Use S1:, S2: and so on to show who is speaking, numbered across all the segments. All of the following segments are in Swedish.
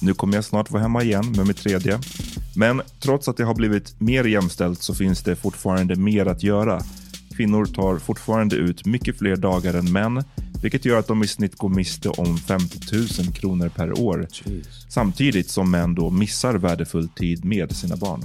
S1: nu kommer jag snart vara hemma igen med mitt tredje. Men trots att det har blivit mer jämställt så finns det fortfarande mer att göra. Kvinnor tar fortfarande ut mycket fler dagar än män, vilket gör att de i snitt går miste om 50 000 kronor per år. Jeez. Samtidigt som män då missar värdefull tid med sina barn.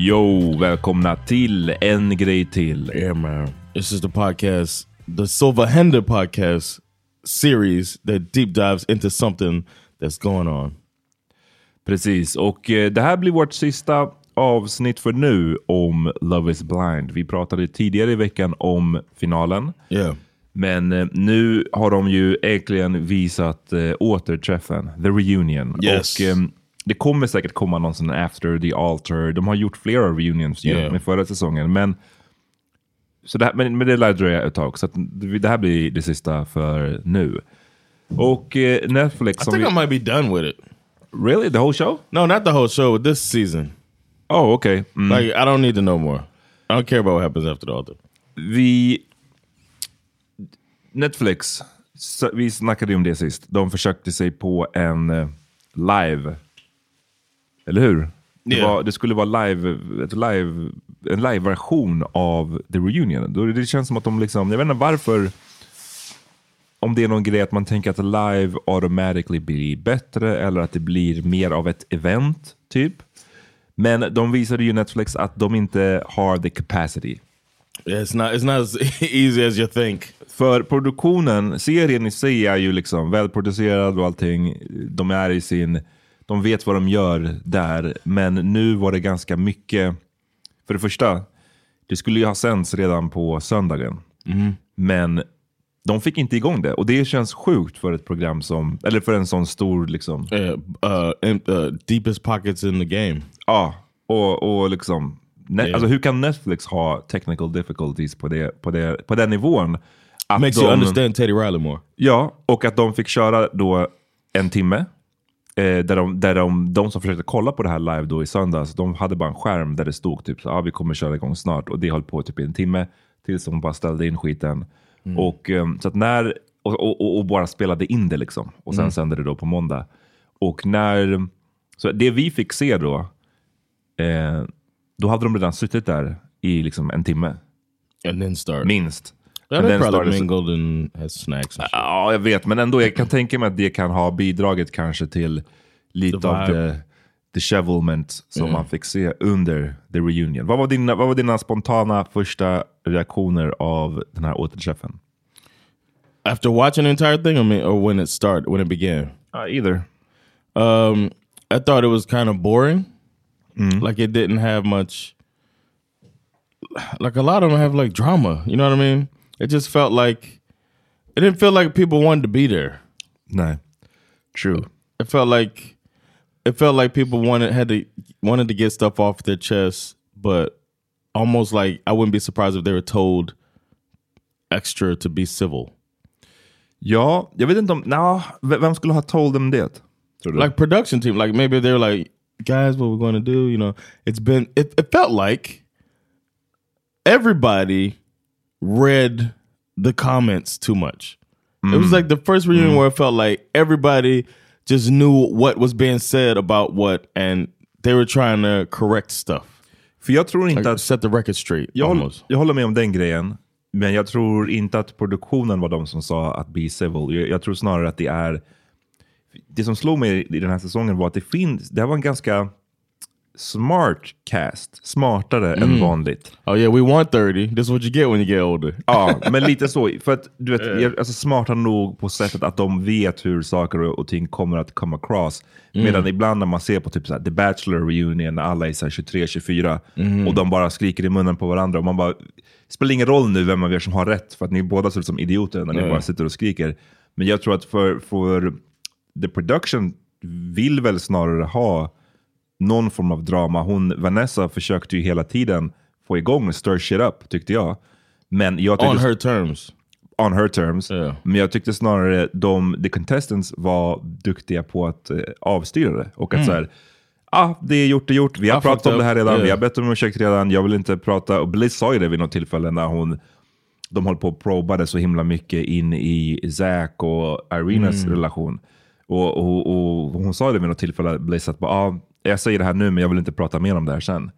S1: Yo, välkomna till En grej till.
S2: Yeah man, this is the podcast, the Silva Hender podcast series that deep dives into something that's going on.
S1: Precis, och eh, det här blir vårt sista avsnitt för nu om Love is blind. Vi pratade tidigare i veckan om finalen.
S2: Yeah.
S1: Men eh, nu har de ju äntligen visat eh, återträffen, the reunion.
S2: Yes.
S1: Och eh, det kommer säkert komma någon sån after the altar. De har gjort flera reunions yeah. med förra säsongen. Men, så det, här, men, men det lär dröja ett tag. Så det här blir det sista för nu. Och eh, Netflix...
S2: I think vi, I might be done with it.
S1: Really? The whole show?
S2: No, not the whole show. This season.
S1: Oh, okay.
S2: Mm. Like, I don't need to know more. I don't care about what happens after the altar.
S1: Vi... Netflix, vi snackade om det sist. De försökte sig på en eh, live eller hur? Det, yeah. var, det skulle vara live, live, en live-version av The Reunion. Det känns som att de liksom, jag vet inte varför, om det är någon grej att man tänker att live automatically blir bättre eller att det blir mer av ett event, typ. Men de visade ju Netflix att de inte har the capacity.
S2: Yeah, it's, not, it's not as easy as you think.
S1: För produktionen, serien i sig är ju liksom välproducerad och allting. De är i sin de vet vad de gör där. Men nu var det ganska mycket, för det första, det skulle ju ha sänds redan på söndagen. Men de fick inte igång det. Och det känns sjukt för ett program som, eller för en sån stor liksom.
S2: Uh, uh, in- uh, deepest pockets in the game.
S1: Ja, och, och liksom,
S2: Ja.
S1: alltså hur kan Netflix ha technical difficulties på, det, på, det, på den nivån? Att
S2: Makes you understand Teddy Riley more.
S1: Ja, och att de fick köra då en timme. Eh, där de, där de, de som försökte kolla på det här live då i söndags, de hade bara en skärm där det stod typ så ah, vi kommer köra igång snart. Och det höll på typ i en timme tills de bara ställde in skiten. Och, ehm, så när, och, och, och- bara spelade in det liksom. Och sen sände det då på måndag. Och när, så det vi fick se då, eh, då hade de redan suttit där i liksom en timme. Minst. Then
S2: probably
S1: started-
S2: mingled and has snacks.
S1: Ja, jag vet, men ändå, jag kan tänka mig att det kan ha bidragit kanske till lite
S2: The
S1: av
S2: vibe.
S1: the som
S2: Mm.
S1: man fick se under the reunion. Vad var, dina, vad var dina spontana första reaktioner av den här återträffen?
S2: After watching the entire thing, I mean, or when it started, when it began.
S1: Uh, either.
S2: Um, I thought it was kind of boring. Like it didn't have much. Like a lot of them have like drama. You know what I mean? It just felt like it didn't feel like people wanted to be there.
S1: Nej. True.
S2: It felt like it felt like people wanted had to wanted to get stuff off their chest, but almost like I wouldn't be surprised if they were told extra to be civil.
S1: Ja, jag vet inte om... Nah, vem skulle ha told them det? Tror du?
S2: like production team like maybe they're like guys what we're going to do you know it's been it, it felt like everybody read the comments too much it was like the first reunion where it felt like everybody just knew what was being said about what and they were trying to correct stuff
S1: För jag tror inte
S2: like,
S1: att...
S2: set the record straight
S1: Jag,
S2: almost
S1: jag håller med om den grejen. Men jag tror inte att produktionen var de som sa att be civil. Jag, jag tror snarare att det är... Det som slog mig i den här säsongen var att det finns... Det här var en ganska smart cast. Smartare än vanligt.
S2: oh yeah we want 30 this is what you get when you get older
S1: Ja, men lite så. För att du vet, jag- alltså smarta nog på sättet att de vet hur saker och ting kommer att come across. Medan ibland när man ser på typ så här, The Bachelor reunion när alla är 23-24 och de bara skriker i munnen på varandra och man bara, det spelar ingen roll nu vem av er som har rätt för att ni båda ser ut som idioter när ni bara sitter och skriker. Men jag tror att för, för the production vill väl snarare ha någon form av drama. Hon, Vanessa försökte ju hela tiden få igång stir shit up tyckte jag. Men jag tyckte,
S2: on her terms
S1: on her terms.
S2: Ja.
S1: Men jag tyckte snarare de, the contestants var duktiga på att eh, avstyra det. Och att så här, ah, det är gjort, det är gjort. Vi har
S2: Ah,
S1: pratat om det här redan, vi
S2: Yeah.
S1: har bett om ursäkt redan, jag vill inte prata. Och Bliss sa ju det vid något tillfälle när hon, de höll på och probade så himla mycket in i Zack och Irenas
S2: Mm.
S1: relation. Och, och, och hon sa det vid något tillfälle, Bliss, att bara, ah, jag säger det här nu men jag vill inte prata mer om det här sen.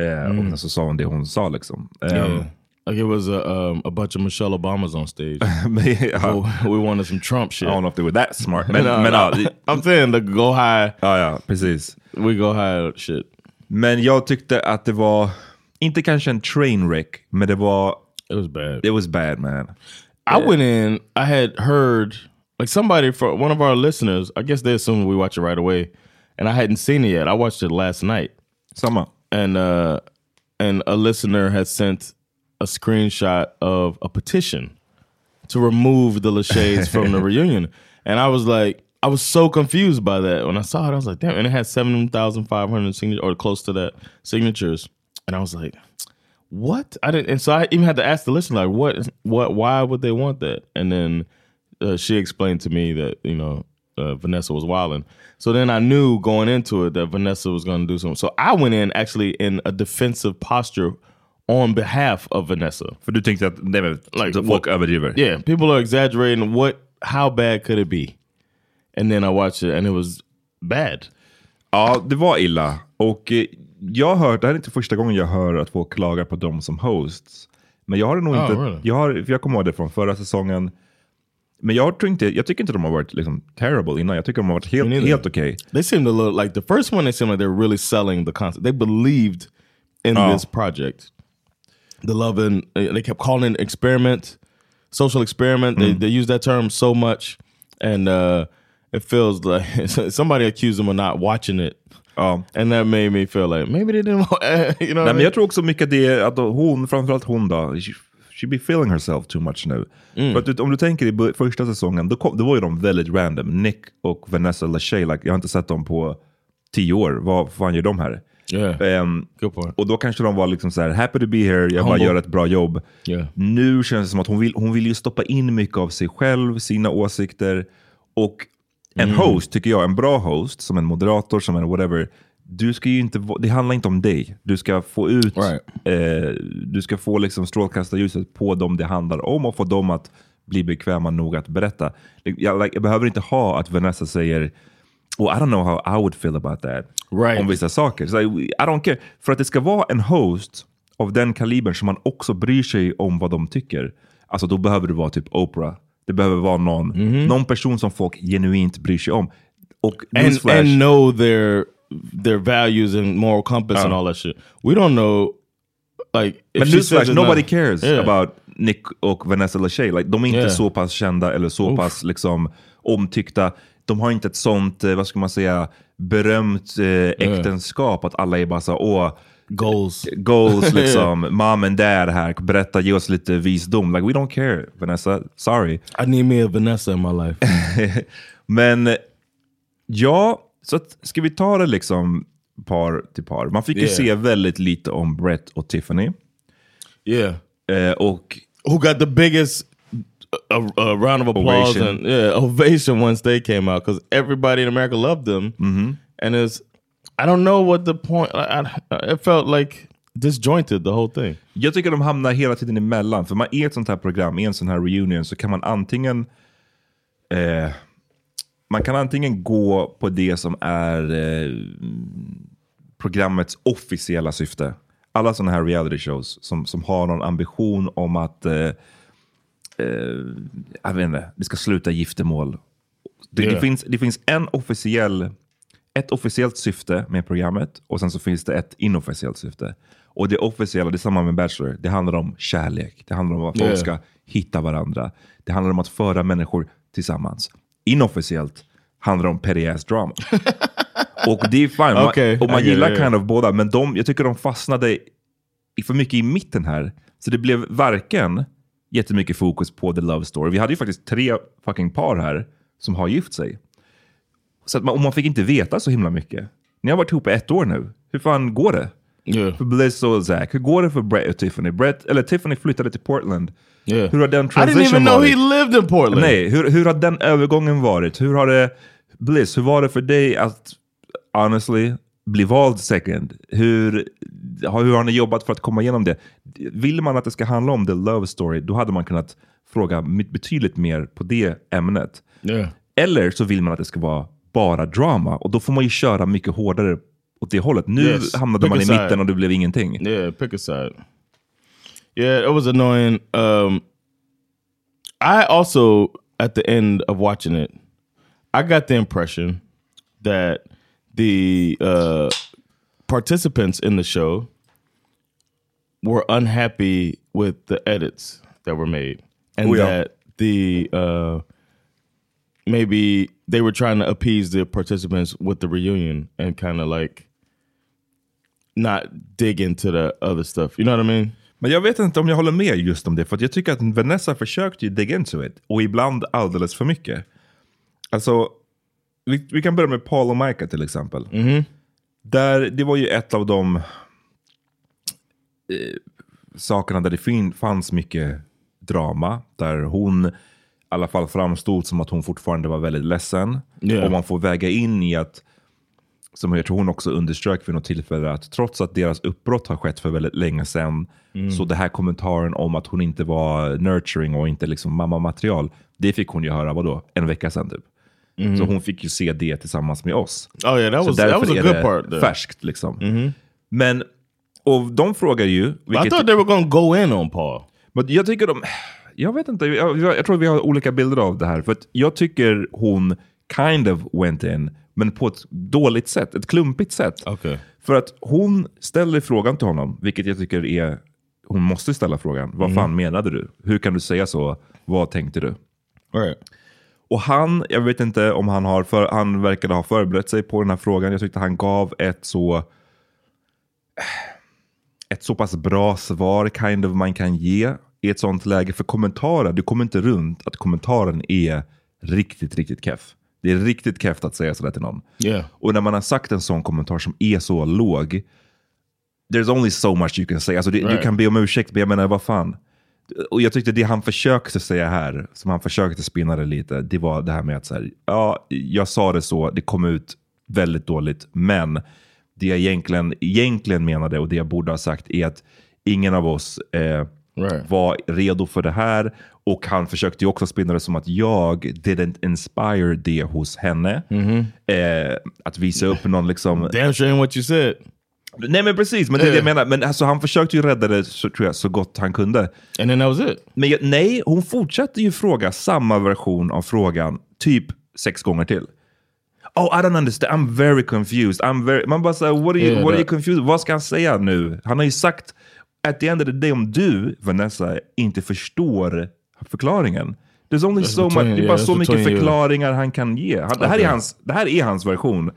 S1: Eh, Och sen så sa hon det hon sa liksom. Eh,
S2: Mm. yeah. like it was a, um, a bunch of Michelle Obamas on stage
S1: men,
S2: Oh, we wanted some Trump shit.
S1: I don't know if they were that smart. Men,
S2: No,
S1: men,
S2: no.
S1: det-
S2: I'm saying the go high.
S1: ja, ja, precis.
S2: We go high shit.
S1: Men jag tyckte att det var, inte kanske en train wreck, men det var,
S2: It was bad.
S1: it was bad man.
S2: I went in. I had heard like somebody for one of our listeners. I guess they assumed we watch it right away, and I hadn't seen it yet. I watched it last night,
S1: Samma.
S2: and uh, and a listener had sent a screenshot of a petition to remove the Lachey's from the reunion, and I was like. I was so confused by that when I saw it. I was like, "Damn!" And it had seven thousand five hundred signatures, or close to that signatures. And I was like, what i didn't and so i even had to ask the listener like what what why would they want that and then uh, she explained to me that you know uh, vanessa was wilding so then i knew going into it that vanessa was going to do something so i went in actually in a defensive posture on behalf of vanessa
S1: För du tänkte att nej, men,
S2: Like,
S1: folk överdriver.
S2: yeah people are exaggerating what how bad could it be and then i watched it and it was bad
S1: Ja, det var illa. Och eh, jag har hört, det här är inte första gången jag hör att folk klagar på dem som hosts. Men jag har nog
S2: Oh,
S1: inte,
S2: really?
S1: jag, har, jag kommer ihåg det från förra säsongen. Men jag, tror inte, jag tycker inte de har varit liksom, terrible innan. Jag tycker de har varit helt, helt okej.
S2: They seemed a little like the first one. They seemed like they're really selling the concept. They believed in
S1: Oh.
S2: this project. The love and uh, they kept calling it experiment, social experiment. They they used that term so much, and uh, it feels like somebody accused them of not watching it.
S1: Ja.
S2: And that made me feel like maybe they didn't want, you know.
S1: Nej, men jag tror också mycket det att hon, framförallt hon då, she, she be feeling herself too much nu.
S2: Mm.
S1: För att, om du tänker i första säsongen, då, kom, då var ju de väldigt random. Nick och Vanessa Lachey, like, jag har inte sett dem på tio år. Vad fan gör de här?
S2: Yeah. Point.
S1: och då kanske de var liksom så här, happy to be here, jag bara gör ett bra jobb.
S2: Yeah.
S1: Nu känns det som att hon vill, hon vill ju stoppa in mycket av sig själv, sina åsikter. Och en
S2: Mm.
S1: host, tycker jag, en bra host, som en moderator, som en whatever, du ska ju inte, det handlar inte om dig. Du ska få ut,
S2: Right.
S1: eh, du ska få liksom strålkastarljuset på dem det handlar om och få dem att bli bekväma nog att berätta. Jag, like, jag behöver inte ha att Vanessa säger Oh, I don't know how I would feel about that.
S2: Right.
S1: Om vissa saker. Så I don't care. För att det ska vara en host av den kalibern som man också bryr sig om vad de tycker. Alltså då behöver det vara typ Oprah. Det behöver vara någon, någon person som folk genuint bryr sig om. Och
S2: and and know their their values and moral compass and
S1: Uh.
S2: all that shit. We don't know. Like,
S1: men newsflash, nobody
S2: not-
S1: cares
S2: Yeah.
S1: about Nick och Vanessa Lachey. Like, de är inte
S2: Yeah.
S1: så pass kända eller så pass liksom, omtyckta. De har inte ett sånt, eh, vad ska man säga, berömt eh, äktenskap att alla är bara så åh,
S2: goals.
S1: goals liksom, mom and dad här, berätta, ge oss lite visdom. Like we don't care Vanessa, sorry.
S2: I need me a Vanessa in my life.
S1: Men ja, så att, ska vi ta det liksom par till par. Man fick ju
S2: Yeah.
S1: se väldigt lite om Brett och Tiffany.
S2: yeah.
S1: Eh, och
S2: Who got the biggest uh, uh, round of applause
S1: Ovation.
S2: and yeah, ovation once they came out because everybody in America loved them. And it's, I don't know what the point. I, I, it felt like disjointed the whole thing.
S1: jag tycker de hamnar hela tiden emellan. För man i ett sånt här program, i en sån här reunion, så kan man antingen eh, man kan antingen gå på det som är eh, programmets officiella syfte. Alla sådana här reality shows som, som har någon ambition om att eh, eh, jag vet inte, det ska sluta giftermål. Det, det,
S2: Yeah.
S1: finns, det finns en officiell, ett officiellt syfte med programmet och sen så finns det ett inofficiellt syfte. Och det officiella, det är samma med Bachelor, det handlar om kärlek. Det handlar om att folk
S2: Yeah.
S1: ska hitta varandra. Det handlar om att föra människor tillsammans. Inofficiellt handlar om petty ass drama. och det är fine. Man-
S2: Okej,
S1: och man gillar kind of båda, men de, jag tycker de fastnade för mycket i mitten här. Så det blev varken jättemycket fokus på the love story. Vi hade ju faktiskt tre fucking par här som har gift sig. Så att man, och man fick inte veta så himla mycket. Ni har varit ihop i ett år nu. Hur fan går det?
S2: Yeah.
S1: För Bliss och Zach. Hur går det för Brett och Tiffany? Brett, eller Tiffany flyttade till Portland.
S2: Yeah.
S1: Hur har den
S2: I didn't
S1: transition
S2: even know
S1: varit?
S2: he lived in Portland.
S1: Nej, hur, hur har den övergången varit? Hur har det, Bliss, hur var det för dig att honestly bli vald second? Hur, har- hur har ni jobbat för att komma igenom det? Vill man att det ska handla om the love story, då hade man kunnat fråga betydligt mer på det ämnet.
S2: Yeah.
S1: Eller så vill man att det ska vara bara drama och då får man ju köra mycket hårdare åt det hållet. Nu
S2: Yes,
S1: hamnade
S2: pick
S1: man i mitten och det blev ingenting.
S2: Yeah, pick a side. Yeah, it was annoying. Um, I also, at the end of watching it, I got the impression that the uh, participants in the show were unhappy with the edits that were made, and that the uh, maybe they were trying to appease the participants with the reunion and kind of like not dig into the other stuff. You know what I mean?
S1: Men jag vet inte om jag håller med just om det, för jag tycker att Vanessa försökte ju dig into it, och ibland alldeles för mycket. Alltså, vi, vi kan börja med Paul och Micah till exempel. Där, det var ju ett av de eh, sakerna där det fin, fanns mycket drama, där hon i alla fall framstod som att hon fortfarande var väldigt ledsen.
S2: Yeah.
S1: Och man får väga in i att som jag tror hon också underströk vid något tillfälle, att trots att deras uppbrott har skett för väldigt länge sedan, så det här kommentaren om att hon inte var nurturing och inte liksom mamma-material, det fick hon ju höra, vadå, en vecka sedan typ. Så hon fick ju se det tillsammans med oss.
S2: Oh yeah, that
S1: Så
S2: was that was a
S1: är
S2: good
S1: det
S2: part. There.
S1: färskt liksom. Men, och de frågar ju...
S2: I
S1: vilket-
S2: thought they were gonna go in on Paul.
S1: men jag tycker de... Jag vet inte, jag, jag, jag tror vi har olika bilder av det här. För jag tycker hon kind of went in, men på ett dåligt sätt. Ett klumpigt sätt.
S2: Okay.
S1: För att hon ställer frågan till honom, vilket jag tycker är... Hon måste ställa frågan. Vad fan menade du? Hur kan du säga så? Vad tänkte du?
S2: Right.
S1: Och han, jag vet inte om han har, för, han verkade ha förberett sig på den här frågan. Jag tyckte han gav ett så ett så pass bra svar kind of man kan ge i ett sånt läge. För kommentarer, du kommer inte runt att kommentaren är riktigt, riktigt keff. Det är riktigt keft att säga sådär till någon.
S2: Yeah.
S1: Och när man har sagt en sån kommentar som är så låg, there's only so much you can say. Alltså det, Du
S2: Right.
S1: kan be om ursäkt, men jag menar vad fan. Och jag tyckte det han försökte säga här, som han försökte spinna det lite, det var det här med att så här, ja, jag sa det så, det kom ut väldigt dåligt, men det jag egentligen, egentligen menade och det jag borde ha sagt är att ingen av oss eh,
S2: Right.
S1: var redo för det här. Och han försökte ju också spinna det som att jag didn't inspire det hos henne. Eh, att visa upp någon liksom...
S2: Damn ain't what you said.
S1: Nej men precis, men det är det jag menar. Men alltså, han försökte ju rädda det så, tror jag, så gott han kunde.
S2: And then that was it.
S1: Men jag, nej, hon fortsatte ju fråga samma version av frågan typ sex gånger till. Oh, I don't understand. I'm very confused. I'm very... Man bara säger, what, are you,
S2: Yeah,
S1: what are you
S2: that-
S1: confused? Vad ska han säga nu? Han har ju sagt, at the end of the day, om du, Vanessa, inte förstår förklaringen. There's only so much, det är bara så mycket förklaringar han kan ge. Han, det, här är hans, det här är hans version.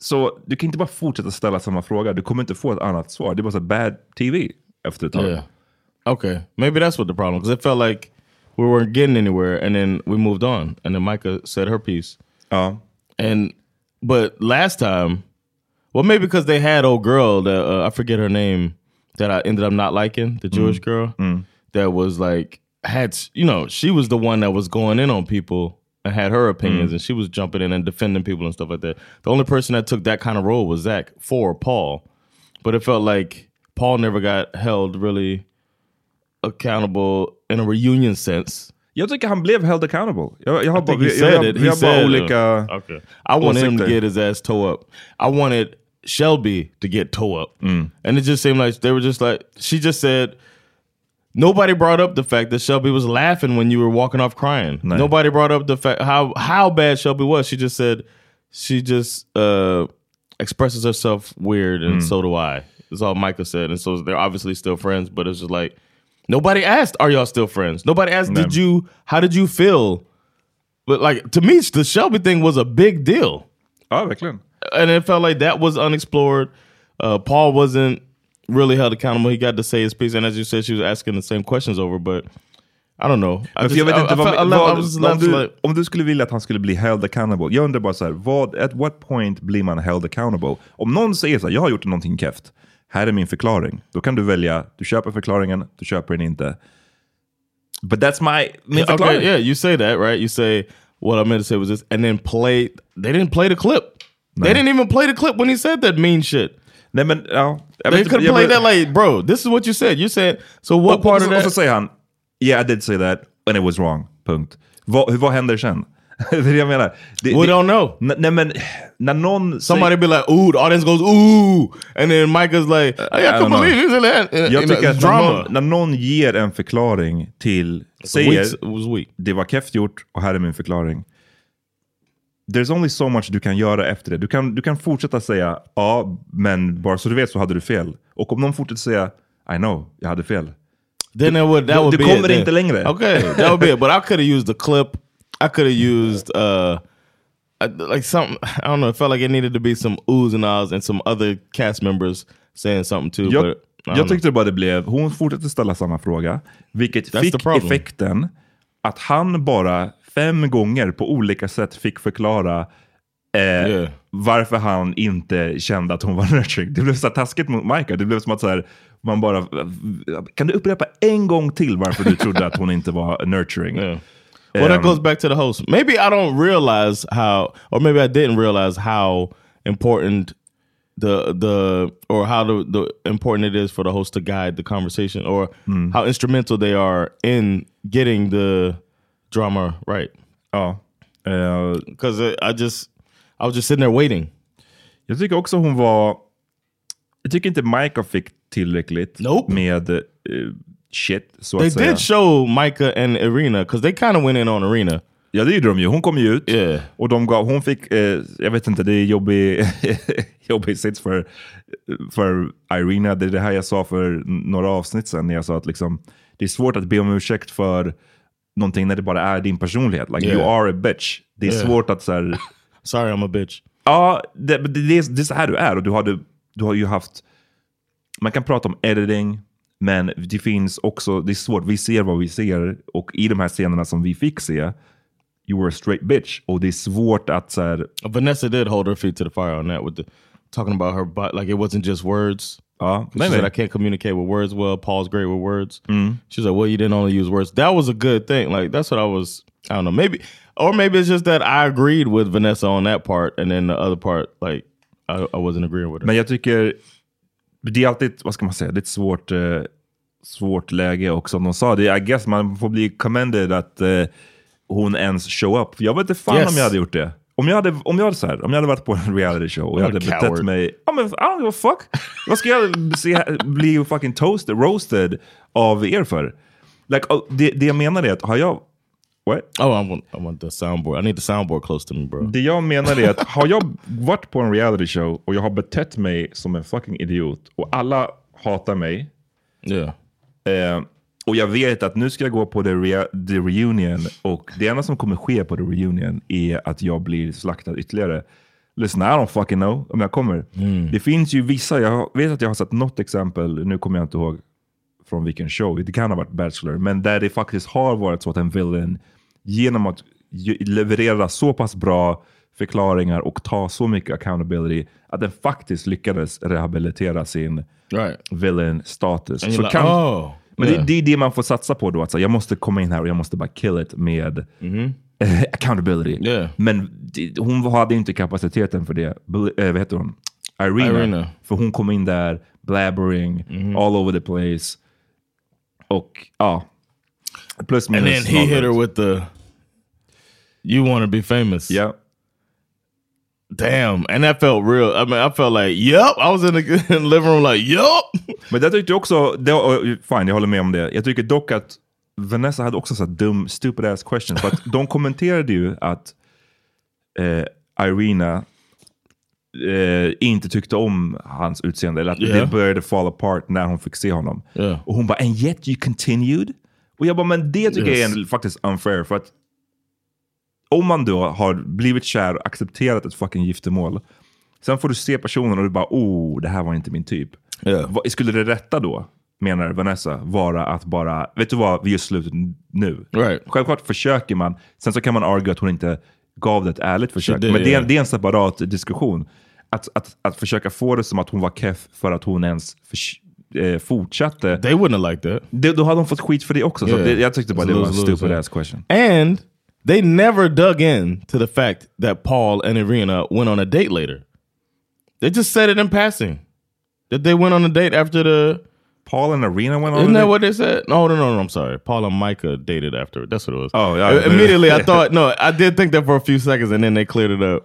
S1: Så du kan inte bara fortsätta ställa samma fråga. Du kommer inte få ett annat svar. Det är bara så bad TV efter ett tag.
S2: Yeah. Okay. Maybe that's what the problem because it felt like we weren't getting anywhere, and then we moved on, and then Micah said her piece,
S1: Ja.
S2: and but last time, well, maybe because they had old girl that uh, I forget her name that I ended up not liking, the Jewish girl that was like had you know she was the one that was going in on people and had her opinions, and she was jumping in and defending people and stuff like that. The only person that took that kind of role was Zach for Paul, but it felt like Paul never got held really accountable in a reunion sense.
S1: Jag tycker han blev held accountable. Jag, jag har
S2: I
S1: bara, jag,
S2: said
S1: jag,
S2: it. He
S1: bara
S2: said,
S1: olika
S2: okay. I wanted him to get his ass toe up. I wanted Shelby to get toe up,
S1: Mm.
S2: and it just seemed like they were just like she just said. Nobody brought up the fact that Shelby was laughing when you were walking off crying.
S1: No.
S2: Nobody brought up the fact how how bad Shelby was. She just said she just uh, expresses herself weird,
S1: Mm.
S2: and so do I. That's all Micah said, and so they're obviously still friends. But it's just like nobody asked, "Are y'all still friends?" Nobody asked,
S1: No.
S2: "Did you? How did you feel?" But like to me, the Shelby thing was a big deal,
S1: Ja, verkligen.
S2: and it felt like that was unexplored. Uh, Paul wasn't really held accountable. He got to say his piece, and as you said, she was asking the same questions over. But I don't know. I, just,
S1: jag vet
S2: I,
S1: inte
S2: I,
S1: vad,
S2: I,
S1: vad,
S2: left,
S1: om, du, om du skulle vilja att han skulle bli held accountable. Jag undrar bara så här, vad, at what point blir man held accountable? Om någon säger så här, jag har gjort någonting keft. Här är min förklaring. Då kan du välja, du köper förklaringen, du köper den inte. But that's my, min förklaring.
S2: okay, yeah, you say that, right? You say what I meant to say was this, and then play. They didn't play the clip. They didn't even play the clip when he said that mean shit.
S1: Nej men, ja. jag
S2: They could have played that like, bro, this is what you said. You said so. What
S1: och,
S2: part of
S1: så, och så
S2: that?
S1: säger han, yeah I did say that and it was wrong. Punkt. Vad, vad händer sen? det är det jag menar. Det,
S2: We
S1: det,
S2: don't know.
S1: nej men, när någon
S2: Somebody
S1: säger,
S2: be like, ooh, the audience goes, ooh, and then Micah's like, I,
S1: I
S2: can't
S1: don't know.
S2: believe he's in that.
S1: Jag tycker att när
S2: drama.
S1: någon, när någon ger en förklaring till, säger
S2: weeks- it was weak.
S1: det var keft gjort och här är min förklaring. There's only so much du kan göra efter det. Du kan, du kan fortsätta säga ja, men bara så du vet så hade du fel. Och om någon fortsätter säga I know, jag hade fel.
S2: Then it would that
S1: Du-
S2: would
S1: du
S2: be
S1: kommer
S2: it
S1: inte längre.
S2: Okay, that would be it. But I could have used the clip. I could have used uh like something. I don't know. It felt like it needed to be some oohs and ahs and some other cast members saying something too.
S1: Jag,
S2: but
S1: jag tyckte bara det blev, hon fortsatte ställa samma fråga, vilket
S2: That's
S1: fick effekten att han bara fem gånger på olika sätt fick förklara eh,
S2: Yeah.
S1: varför han inte kände att hon var nurturing. Det blev så taskigt mot Michael. Det blev som att så här, man bara, kan du upprepa en gång till varför du trodde att hon inte var nurturing?
S2: Yeah. Well, that
S1: Um,
S2: goes back to the host. Maybe I don't realize how, or maybe I didn't realize how important the the or how the, the important it is for the host to guide the conversation, or
S1: Hmm.
S2: how instrumental they are in getting the drama right.
S1: Ja. Eh,
S2: Because I just, I was just sitting there waiting.
S1: Jag tycker också hon var... Jag tycker inte Michael fick tillräckligt
S2: Nope.
S1: med eh, shit, så
S2: They
S1: att säga.
S2: did show Micah and Irina because they kind of went in on Irina.
S1: Ja, det gjorde de ju. Hon kom ju ut
S2: Yeah.
S1: och de gav, hon fick, eh, jag vet inte, det är jobbig, jobbig sits för, för Irina. Det är det här jag sa för några avsnitt sedan när jag sa att liksom, det är svårt att be om ursäkt för någonting när det bara är din personlighet. Like
S2: Yeah.
S1: you are a bitch. Det är
S2: Yeah.
S1: svårt att så här,
S2: Sorry, I'm a bitch.
S1: Ja, det, det, det, är, det är så här du är. Och du, hade, du har ju haft... Man kan prata om editing, men det finns också... Det är svårt. Vi ser vad vi ser. Och i de här scenerna som vi fick se, you were a straight bitch. Och det är svårt att så här...
S2: Vanessa did hold her feet to the fire on that with the talking about her butt. Like it wasn't just words.
S1: Ja,
S2: She said, I can't communicate with words well. Paul's great with words. She's like, well, you didn't only use words. That was a good thing. Like, that's what I was, I don't know, maybe, or maybe it's just that I agreed with Vanessa on that part. And then the other part, like, I, I wasn't agreeing with her.
S1: Men jag tycker... Det är alltid, vad ska man säga, det är ett svårt, eh, svårt läge. Och som de sa, det, I guess man får bli commended att eh, hon ens show up. Jag vet inte fan
S2: Yes.
S1: om jag hade gjort det. Om jag hade, om jag hade, så här, om jag hade varit på en reality show och jag hade betett mig... Ja, men, I don't give a fuck. Vad ska jag se, bli fucking toasted, roasted av er för? Like, oh, det, det jag menar är att har jag... What?
S2: oh, I want, I want the soundboard. I need the soundboard close to me, bro.
S1: Det jag menar är att har jag varit på en reality show och jag har betett mig som en fucking idiot och alla hatar mig
S2: Yeah.
S1: eh, och jag vet att nu ska jag gå på the, rea- the reunion och det enda som kommer ske på the reunion är att jag blir slaktad ytterligare. Listen, I don't fucking know om jag kommer. Det finns ju vissa, jag vet att jag har sett något exempel, nu kommer jag inte ihåg från vilken show, det kan ha varit Bachelor, men där det faktiskt har varit så att en villain genom att leverera så pass bra förklaringar och ta så mycket accountability att den faktiskt lyckades rehabilitera sin
S2: Right.
S1: villain status. Så
S2: like,
S1: kan,
S2: oh.
S1: Men
S2: yeah.
S1: det, det är det man får satsa på då. Att så, jag måste komma in här och jag måste bara kill it med eh, accountability.
S2: Yeah.
S1: Men det, hon hade inte kapaciteten för det. Eh, vad heter hon? Irina.
S2: Irina.
S1: För hon kom in där, blabbering, all over the place. Och ja, plus minus.
S2: and then he hit her with the, you want to be famous.
S1: Ja.
S2: Damn. And that felt real. I mean, I felt like, yep. I was in the, in the living room like, yep.
S1: Men det tyckte jag också, det, och, fine jag håller med om det. Jag tycker dock att Vanessa hade också så dum, stupid ass question. För att de kommenterade ju att eh, Irina eh, inte tyckte om hans utseende. Eller att
S2: Yeah.
S1: det började fall apart när hon fick se honom.
S2: Yeah.
S1: Och hon bara, and yet you continued? Och jag bara, men det tycker
S2: Yes.
S1: jag är faktiskt unfair. För att om man då har blivit kär och accepterat ett fucking giftermål. Sen får du se personen och du bara, oh, det här var inte min typ.
S2: Yeah.
S1: Skulle det rätta då, menar Vanessa, vara att bara, vet du vad, vi gör slut nu.
S2: Right.
S1: Självklart försöker man, sen så kan man argue att hon inte gav det ett ärligt försök.
S2: did,
S1: men det är,
S2: yeah.
S1: det är en separat diskussion. Att, att, att försöka få det som att hon var keff för att hon ens eh, fortsatte.
S2: They wouldn't have liked that.
S1: Det, då hade hon fått skit för det också. Så
S2: Yeah.
S1: det, jag tyckte bara
S2: It's
S1: det var en stupid ass question.
S2: And they never dug in to the fact that Paul and Irina went on a date later. They just said it in passing. That they went on a date after the.
S1: Paul and Arena went on a date.
S2: Isn't that what they said? No, no, no, no. I'm sorry. Paul and Micah dated after. That's what it was.
S1: Oh, yeah.
S2: Immediately, I thought no. I did think that for a few seconds, and then they cleared it up.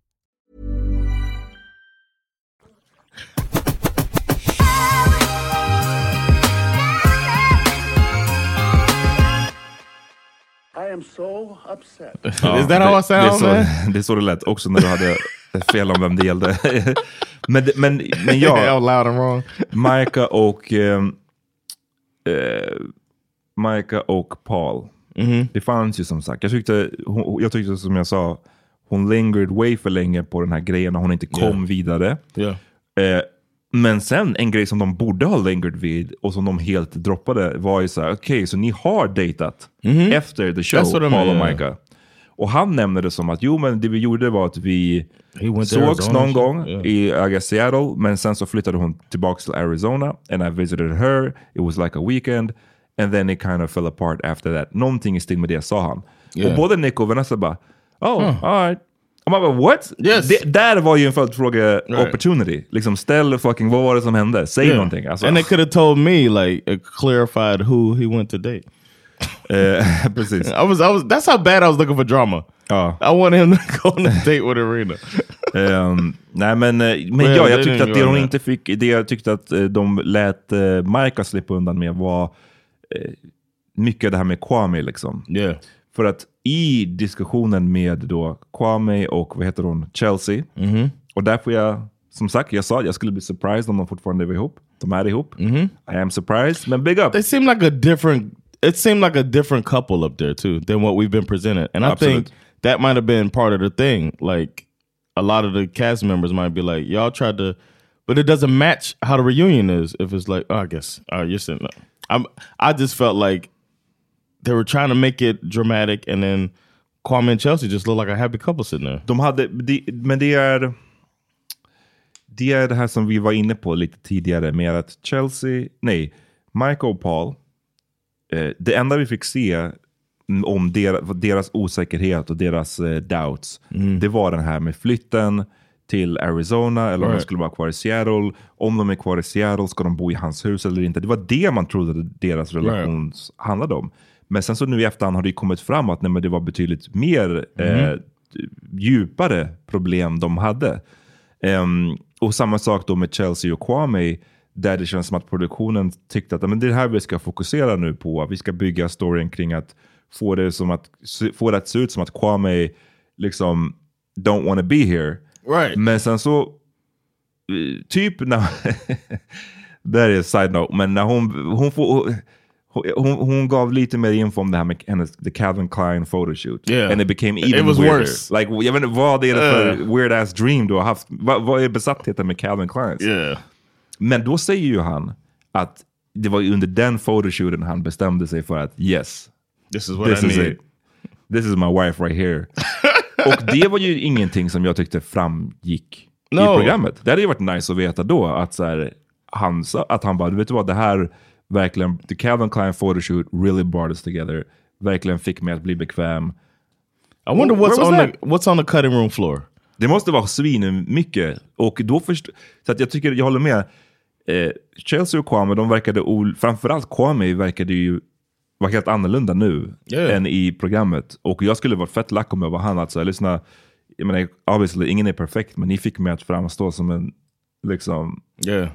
S3: I am so upset.
S2: Is that how I
S1: det, det, är
S2: sound,
S1: så,
S2: man?
S1: det är så det lät, också när du hade fel om vem det gällde. men, men, men ja,
S2: Yeah, loud and wrong.
S1: Micah och ehm, eh, Micah och Paul.
S2: Mm-hmm.
S1: Det fanns ju som sagt. Jag tyckte, hon, jag tyckte som jag sa, hon lingered way för länge på den här grejen när hon inte kom
S2: Yeah.
S1: vidare.
S2: Yeah.
S1: Eh, men sen en grej som de borde ha lingered vid och som de helt droppade var ju så här, okej, så ni har dejtat efter the show, Paul och. Micah. Och han nämnde det som att jo, men det vi gjorde var att vi sågs någon gång
S2: yeah.
S1: i I guess, Seattle, men sen så flyttade hon tillbaka till Arizona and I visited her. It was like a weekend and then it kind of fell apart after that. Någonting i stil med det sa han.
S2: Yeah.
S1: Och både Nick och Vanessa bara, oh, all right. Och man bara, what?
S2: Yes.
S1: Det, där var ju en följdfråga
S2: Right.
S1: opportunity. Liksom ställ fucking, vad var det som hände? Säg
S2: Yeah.
S1: någonting. Alltså,
S2: And they could have told me, like, uh, clarified who he went to date.
S1: eh, precis.
S2: I was, I was. That's how bad I was looking for drama.
S1: Ja.
S2: I wanted him to go on a date with Arena.
S1: Ehm, nej men, eh, men
S2: Well,
S1: ja, jag tyckte att det hon
S2: on
S1: inte fick, det jag tyckte att eh, de lät uh, Micah slippa undan med var eh, mycket det här med Kwame liksom.
S2: Yeah.
S1: För att i diskussionen med då Kwame och vad heter hon, Chelsea,
S2: Mm-hmm.
S1: och där får jag, som sagt, jag sa att jag skulle bli surprised om de fortfarande var ihop. De är ihop.
S2: Mm-hmm.
S1: I am surprised, men big up.
S2: They seem like a different. It seemed like a different couple up there too than what we've been presented, and I think that might have been part of the thing. Like a lot of the cast members might be like, "Y'all tried to," but it doesn't match how the reunion is. If it's like, oh, I guess, uh, you're sitting. Up. I'm. I just felt like they were trying to make it dramatic, and then Kwame and Chelsea just look like a happy couple sitting there.
S1: De hade, de, men det är, det är det här som vi var inne på lite tidigare med att Chelsea, nej, Michael och Paul, eh, det enda vi fick se mm, om deras, deras osäkerhet och deras eh, doubts, det var den här med flytten till Arizona eller om de
S2: Right.
S1: skulle vara kvar i Seattle. Om de är kvar i Seattle, ska de bo i hans hus eller inte? Det var det man trodde deras relation handlade om. Men sen så nu i efterhand har det ju kommit fram att nej, men det var betydligt mer eh, djupare problem de hade. Ehm, och samma sak då med Chelsea och Kwame, där det känns som att produktionen tyckte att men det är det här vi ska fokusera nu på. Vi ska bygga storyn kring att få det, som att, få det att se ut som att Kwame liksom don't wanna be here.
S2: Right.
S1: Men sen så, eh, typ när, här är side note, men när hon, hon, får, hon, hon, gav lite mer info om det här med hennes, the Calvin Klein photoshoot.
S2: Yeah.
S1: And it became
S2: It
S1: even
S2: was
S1: weirder.
S2: worse.
S1: Like, jag vet inte, vad är det för
S2: Uh.
S1: weird ass dream du har haft? Vad, vad är besattheten med Calvin Kleins?
S2: Yeah.
S1: Men då säger ju han att det var under den photoshooten han bestämde sig för att yes,
S2: This is what
S1: this
S2: I
S1: is
S2: need.
S1: it. This is my wife right here. Och det var ju ingenting som jag tyckte framgick i
S2: No.
S1: programmet. Det hade ju varit nice att veta då att, så här, han, att han bara, vet du vad, det här verkligen, the Calvin Klein photoshoot really brought us together. Verkligen fick mig att bli bekväm.
S2: I wonder what's on
S1: that?
S2: the what's on the cutting room floor.
S1: Det måste vara svin mycket. Och då först, så att jag tycker, jag håller med. Eh, Chelsea och Kwame, de verkade, framförallt Kwame verkade ju vara helt annorlunda nu
S2: Yeah.
S1: än i programmet. Och jag skulle vara fett lack om jag var han. Alltså, lyssna, jag menar, obviously, ingen är perfekt, men ni fick mig att framstå som en, liksom...
S2: Yeah.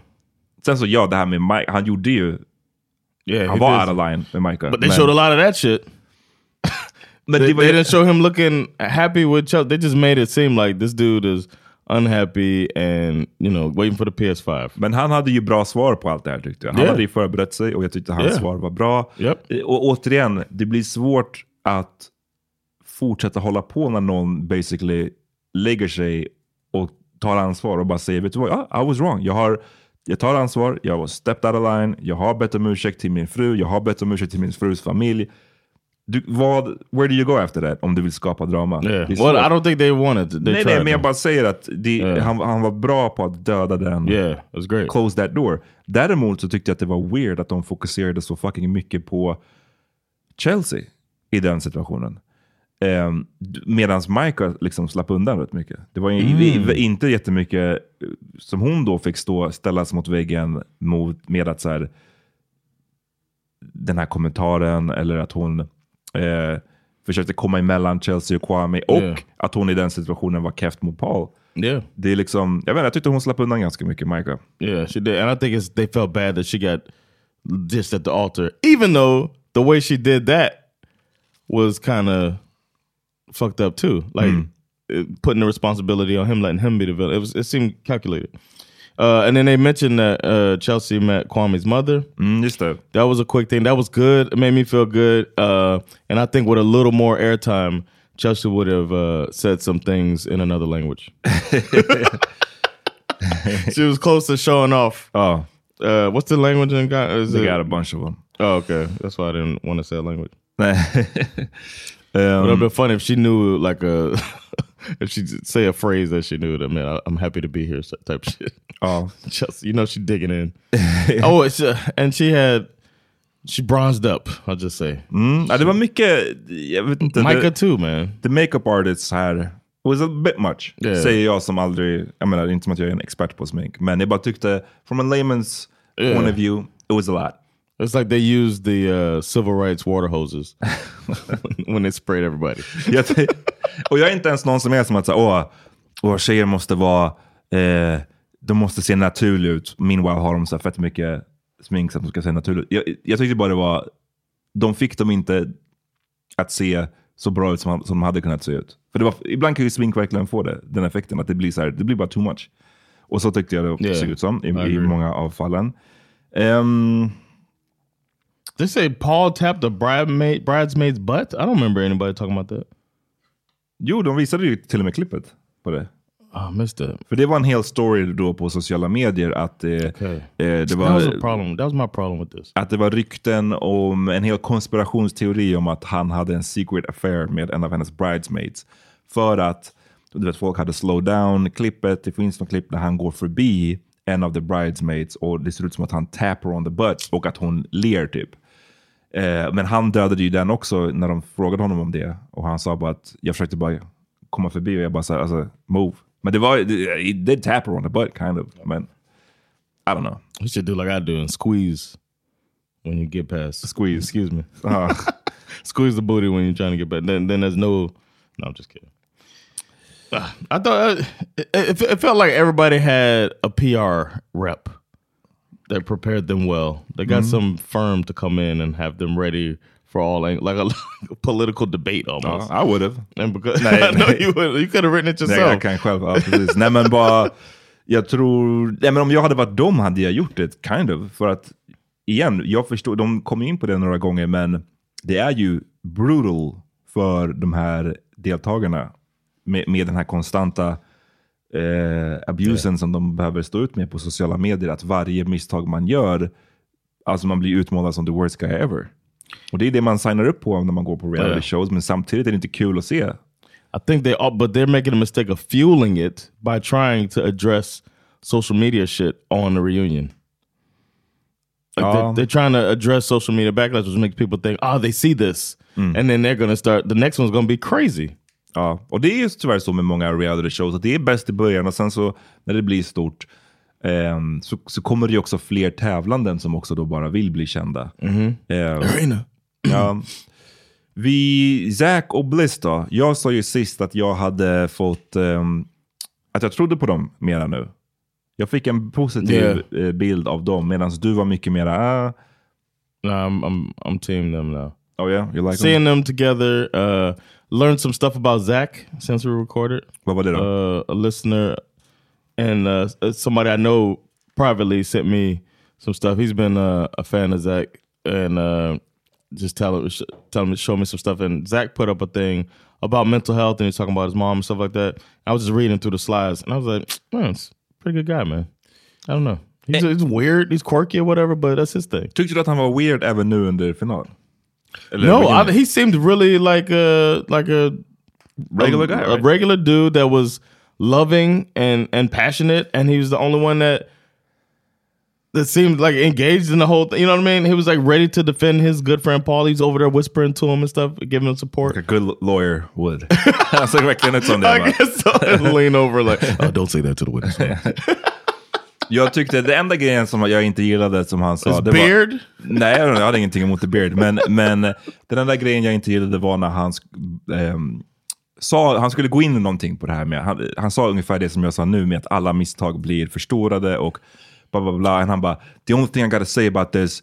S1: Sen så ja, det här med Mike, han gjorde ju,
S2: Yeah.
S1: var
S2: did.
S1: out of line med Micah.
S2: But they
S1: men,
S2: showed a lot of that shit.
S1: men
S2: They, they didn't show him looking happy with Chelsea. They just made it seem like this dude is unhappy and you know waiting for the PS5.
S1: Men han hade ju bra svar på allt det här tyckte jag. Han
S2: Yeah.
S1: hade ju förberett sig och jag tyckte hans
S2: Yeah.
S1: svar var bra.
S2: Yep.
S1: Eh, Och återigen, det blir svårt att fortsätta hålla på när någon basically lägger sig och tar ansvar och bara säger vet du vad, ja, I was wrong. Jag, har, jag tar ansvar, jag var stepped out of line, jag har bett om ursäkt till min fru, jag har bett om ursäkt till min frus familj. Du, vad, where do you go after that om du vill skapa drama?
S2: Yeah. Well. I don't think they wanted. They
S1: nej, nej, men jag bara säger att det,
S2: Yeah.
S1: han, han var bra på att döda den
S2: Yeah, was great.
S1: close that door. Däremot så tyckte jag att det var weird att de fokuserade så fucking mycket på Chelsea i den situationen. Um, Medan Michael liksom slapp undan rätt mycket. Det var
S2: Mm.
S1: inte jättemycket eh, som hon då fick stå ställas mot väggen mot, med att så här, den här kommentaren eller att hon eh, försökte komma emellan Chelsea och Kwame och
S2: Yeah.
S1: att hon i den situationen var keft mot Paul.
S2: Yeah.
S1: Det är liksom, jag vet jag tyckte hon slapp undan ganska mycket, Michael.
S2: Yeah, she did. And I think it's they felt bad that she got just at the altar. Even though the way she did that was kind of fucked up too. Like it- putting the responsibility on him, letting him be the villain. It was it seemed calculated. Uh, and then they mentioned that uh, Chelsea met Kwame's mother.
S1: Mm, just det.
S2: That was a quick thing. That was good. It made me feel good. Uh, and I think with a little more airtime, Chelsea would have uh, said some things in another language. she was close to showing off.
S1: Ja,
S2: Uh, what's the language in Ghana? Is
S1: they
S2: it-
S1: got a bunch of them.
S2: Oh, okay. That's why I didn't want to say a language. It would have
S1: um,
S2: been funny if she knew like a if she say a phrase that she knew that man I, I'm happy to be here type shit.
S1: Oh,
S2: Just you know she digging in. oh, it's, uh, and she had she bronzed up. I'll just say.
S1: Mm, ja, det var mycket, jag vet inte.
S2: Micah
S1: det,
S2: too, man.
S1: the makeup artists här was a bit much.
S2: Yeah.
S1: Säger jag som aldrig, jag menar inte som att jag är en expert på smink. Men jag bara tyckte, from a layman's
S2: Yeah.
S1: point of view, it was a lot.
S2: It's like they used the uh, civil rights water hoses when they sprayed everybody.
S1: jag, och jag är inte ens någon som är som att säga, åh, åh, tjejer måste vara, eh, de måste se naturliga ut. Meanwhile har de så fett mycket smink de ska se naturliga ut. Jag, jag tyckte bara det var, de fick dem inte att se så bra ut som, som de hade kunnat se ut. För det var, ibland kan ju smink verkligen få det, den effekten, att det blir så här, det blir bara too much. Och så tyckte jag det
S2: Yeah,
S1: såg ut som i,
S2: I
S1: många av fallen. Ehm,
S2: They say Paul tapped a bridesmaid, bridesmaid's butt. I don't remember anybody talking about that.
S1: jo, de visade ju till och med klippet på det.
S2: Oh, I missed that.
S1: För det var en hel story då på sociala medier att eh,
S2: Okay.
S1: eh, det,
S2: That was a
S1: var,
S2: problem. That was my problem with this.
S1: att det var rykten om en hel konspirationsteori om att han hade en secret affair med en av hennes bridesmaids. För att du vet, folk hade slow down klippet. Det finns något klipp när han går förbi en av the bridesmaids och det ser ut som att han tappar on the butt och att hon ler typ. Eh, men han dödade ju den också när de frågade honom om det. Och han sa bara att jag försökte bara komma förbi och jag bara sa alltså move. Men det var, he did tap her on the butt kind of. Men I don't know.
S2: You should do like I do and squeeze when you get past.
S1: Squeeze.
S2: Excuse me.
S1: Uh,
S2: squeeze the booty when you're trying to get back. Then, then there's no. No, I'm just kidding. Ah, I thought uh, it, it, it felt like everybody had a PR rep that prepared them well. They got some firm to come in and have them ready for all ang- like a, political debate almost.
S1: I would have.
S2: and because
S1: Nej,
S2: I know
S1: nej.
S2: you would, you could have written it
S1: Nej,
S2: yourself.
S1: jag kan själv. Ja, precis. Nej men bara, jag tror, nej men om jag hade varit dem hade jag gjort det, kind of. För att, igen, jag förstår, de kom in på det några gånger, men det är ju brutal för de här deltagarna med, med den här konstanta eh, abusen som de behöver stå ut med på sociala medier. Att varje misstag man gör, alltså man blir utmålad som the worst guy ever. Och det är det man signar upp på när man går på reality
S2: Ja.
S1: shows, men samtidigt är det inte kul att se.
S2: I think they are, but they're making a mistake of fueling it by trying to address social media shit on the reunion. Like they're,
S1: Um,
S2: they're trying to address social media backlash, which makes people think, oh, they see this,
S1: Mm.
S2: and then they're going to start. The next one's going to be crazy.
S1: Ja, och det är ju tyvärr så med många reality shows att det är bäst i början och sen så när det blir stort ehm, så, så kommer det ju också fler tävlanden som också då bara vill bli kända. Ehm, ja. Vi, Zack och Bliss då. Jag sa ju sist att jag hade fått, ehm, att jag trodde på dem mera nu. Jag fick en positiv eh, bild av dem medan du var mycket mera, ah,
S2: No, I'm I'm I'm team them now.
S1: oh yeah, you like
S2: Seeing
S1: them?
S2: them together, uh, learned some stuff about Zach since we recorded.
S1: Var det då?
S2: uh, a listener and uh, somebody I know privately sent me some stuff. He's been uh, a fan of Zach and uh, just tell him, sh- tell him show me some stuff. And Zach put up a thing about mental health and he's talking about his mom and stuff like that. I was just reading through the slides and I was like, man, it's a pretty good guy, man. I don't know. He's, he's weird, he's quirky or whatever, but that's his thing.
S1: Tyckte du att han var weird även nu under final?
S2: No, I, he seemed really like a like a
S1: Regular
S2: a,
S1: guy,
S2: a regular dude that was loving and and passionate, and he was the only one that that seemed like engaged in the whole thing. You know what I mean? He was like ready to defend his good friend Paul. He's over there whispering to him and stuff, giving him support.
S1: Like a good lawyer would. Han såg verkligen ut som det.
S2: I guess so. Lean over like, oh, don't say that to the witness.
S1: Jag tyckte det enda grejen som jag inte gillade som han sa.
S2: His
S1: det
S2: beard?
S1: Var, nej, jag hade ingenting emot the beard. Men, men den enda grejen jag inte gillade var när han ehm, sa, han skulle gå in i någonting på det här med, han, han sa ungefär det som jag sa nu med att alla misstag blir förstorade och bla bla bla. Och han bara, the only thing I gotta say about this,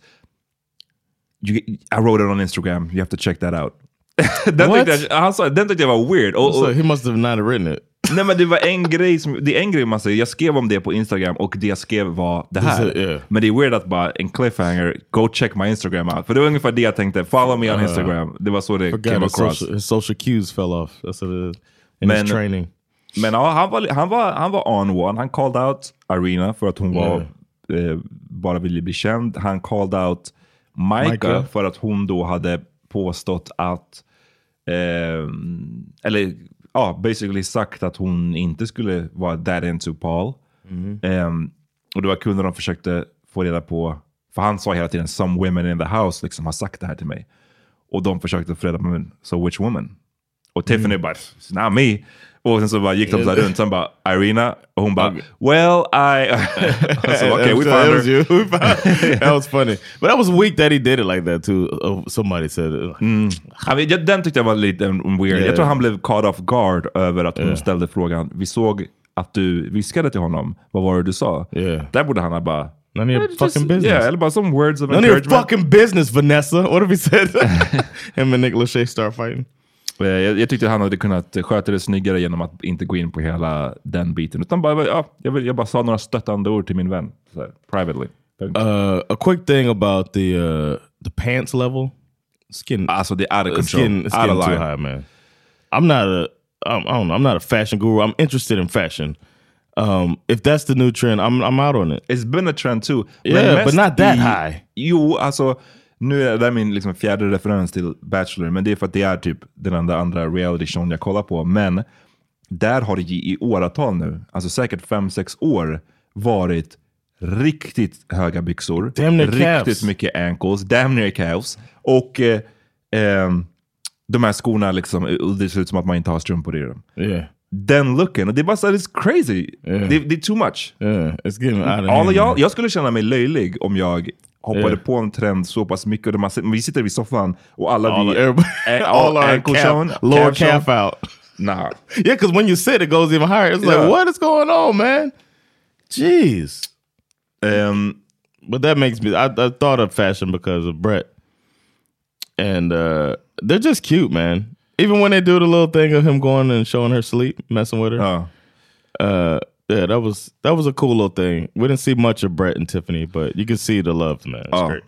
S1: you, I wrote it on Instagram, you have to check that out. den,
S2: What?
S1: tyckte jag, han sa, den tyckte jag var weird. Och,
S2: So
S1: och,
S2: he must have not written it.
S1: Nej men det var en grej, som, det är en grej man säger, jag skrev om det på Instagram och det jag skrev var det här.
S2: Is- yeah.
S1: Men det är weird att bara en cliffhanger, go check my Instagram out. För det var ungefär det jag tänkte, follow me on Instagram. Det var så det
S2: Forgot
S1: came across.
S2: social, his social cues fell off. That's what it. In
S1: Men-
S2: his training.
S1: Men ja, han var, han, var, han var on one. Han called out Arena för att hon var, eh, bara ville bli känd. Han called out Micah,
S2: Micah.
S1: för att hon då hade påstått att, eh, eller ja, basically sagt att hon inte skulle vara that into Paul. Eh, och det var kul när de försökte få reda på, för han sa hela tiden some women in the house liksom har sagt det här till mig. Och de försökte få reda på, men, so which woman? Och Tiffany bara, it's not me. Och sen så bara gick de så runt, sen bara Irina, och hon bara, well I... så okej, we found her.
S2: you. We that was funny. But that was weak that he did it like that too. Oh, somebody said it.
S1: Ja, men jag- Den tyckte jag var lite weird.
S2: Yeah.
S1: Jag tror han blev caught off guard över att hon ställde frågan. Vi såg att du viskade till honom. Vad var det du sa?
S2: Yeah.
S1: Där borde han ha bara...
S2: None of your
S1: Just-
S2: fucking business.
S1: Yeah, eller bara some words of
S2: None of your
S1: encouragement.
S2: fucking business, Vanessa. What if he said? Him and Nick Lachey start fighting.
S1: Eh, Jag, jag tyckte han hade kunnat sköta det snyggare genom att inte gå in på hela den biten. Utan bara, ja, jag, vill, jag bara sa några stöttande ord till min vän. Så här, privately.
S2: Uh, a quick thing about the uh, the pants level. Getting,
S1: alltså det är out of control.
S2: getting, it's
S1: out of
S2: too
S1: line.
S2: high, man. I'm not a I'm, I don't know. I'm not a fashion guru. I'm interested in fashion. Um, if that's the new trend, I'm I'm out on it.
S1: It's been a trend too.
S2: Yeah,
S1: mest
S2: but not that
S1: i-
S2: high.
S1: Jo, alltså nu är det min liksom fjärde referens till Bachelor, men det är för att det är typ den enda andra reality showen jag kollar på. Men där har det i åratal nu, alltså säkert fem sex år, varit riktigt höga byxor. Riktigt
S2: calves.
S1: mycket ankles, damn near calves. Och eh, ehm, de här skorna, liksom, eh, det ser ut som att man inte har strumpor i dem.
S2: Yeah,
S1: Den looken, och det är bara så här, it's crazy.
S2: Yeah.
S1: Det, det är too much.
S2: yeah. It's getting out of
S1: Alla,
S2: hand.
S1: jag, jag skulle känna mig löjlig om jag hoppade
S2: Yeah.
S1: på en trend så pass mycket. Och har, vi sitter vid soffan och alla
S2: all,
S1: vi... eh,
S2: all our
S1: ankle
S2: calf,
S1: shown,
S2: lower
S1: calf
S2: calf out.
S1: Nah.
S2: Yeah, because when you sit, it goes even higher. It's
S1: Yeah.
S2: like, what is going on, man? Jeez.
S1: Um,
S2: But that makes me. I, I thought of fashion because of Brett, and uh, they're just cute, man. Even when they do the little thing of him going and showing her sleep, messing with her. Uh, yeah, that was that was a cool little thing. We didn't see much of Brett and Tiffany, but you can see the love, man. It's
S1: Ja.
S2: great.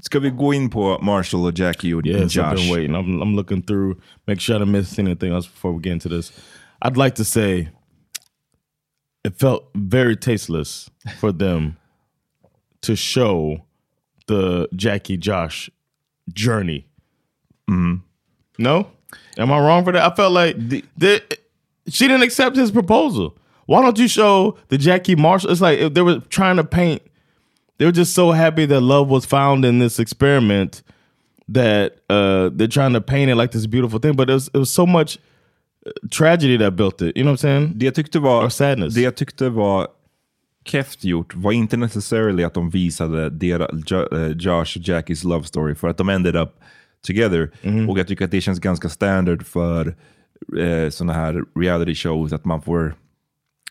S1: Ska vi gå in på Marshall och Jackie och
S2: Yes, I've been waiting. I'm, I'm looking through, make sure I don't miss anything else before we get into this. I'd like to say it felt very tasteless for them to show the Jackie Josh journey. Mm-hmm. No? Am I wrong for that? I felt like the, she didn't accept his proposal. Why don't you show the Jackie Marshall? It's like they were trying to paint, they were just so happy that love was found in this experiment that uh, they're trying to paint it like this beautiful thing. But it was, it was so much uh, tragedy that built it. You know what I'm saying?
S1: Det jag tyckte var,
S2: Or sadness.
S1: det jag tyckte var keft gjort var inte necessarily att de visade deras, eh, Josh och Jackies love story för att de ended up together.
S2: Mhm.
S1: Och jag tycker att det känns ganska standard för eh, sådana här reality shows att man får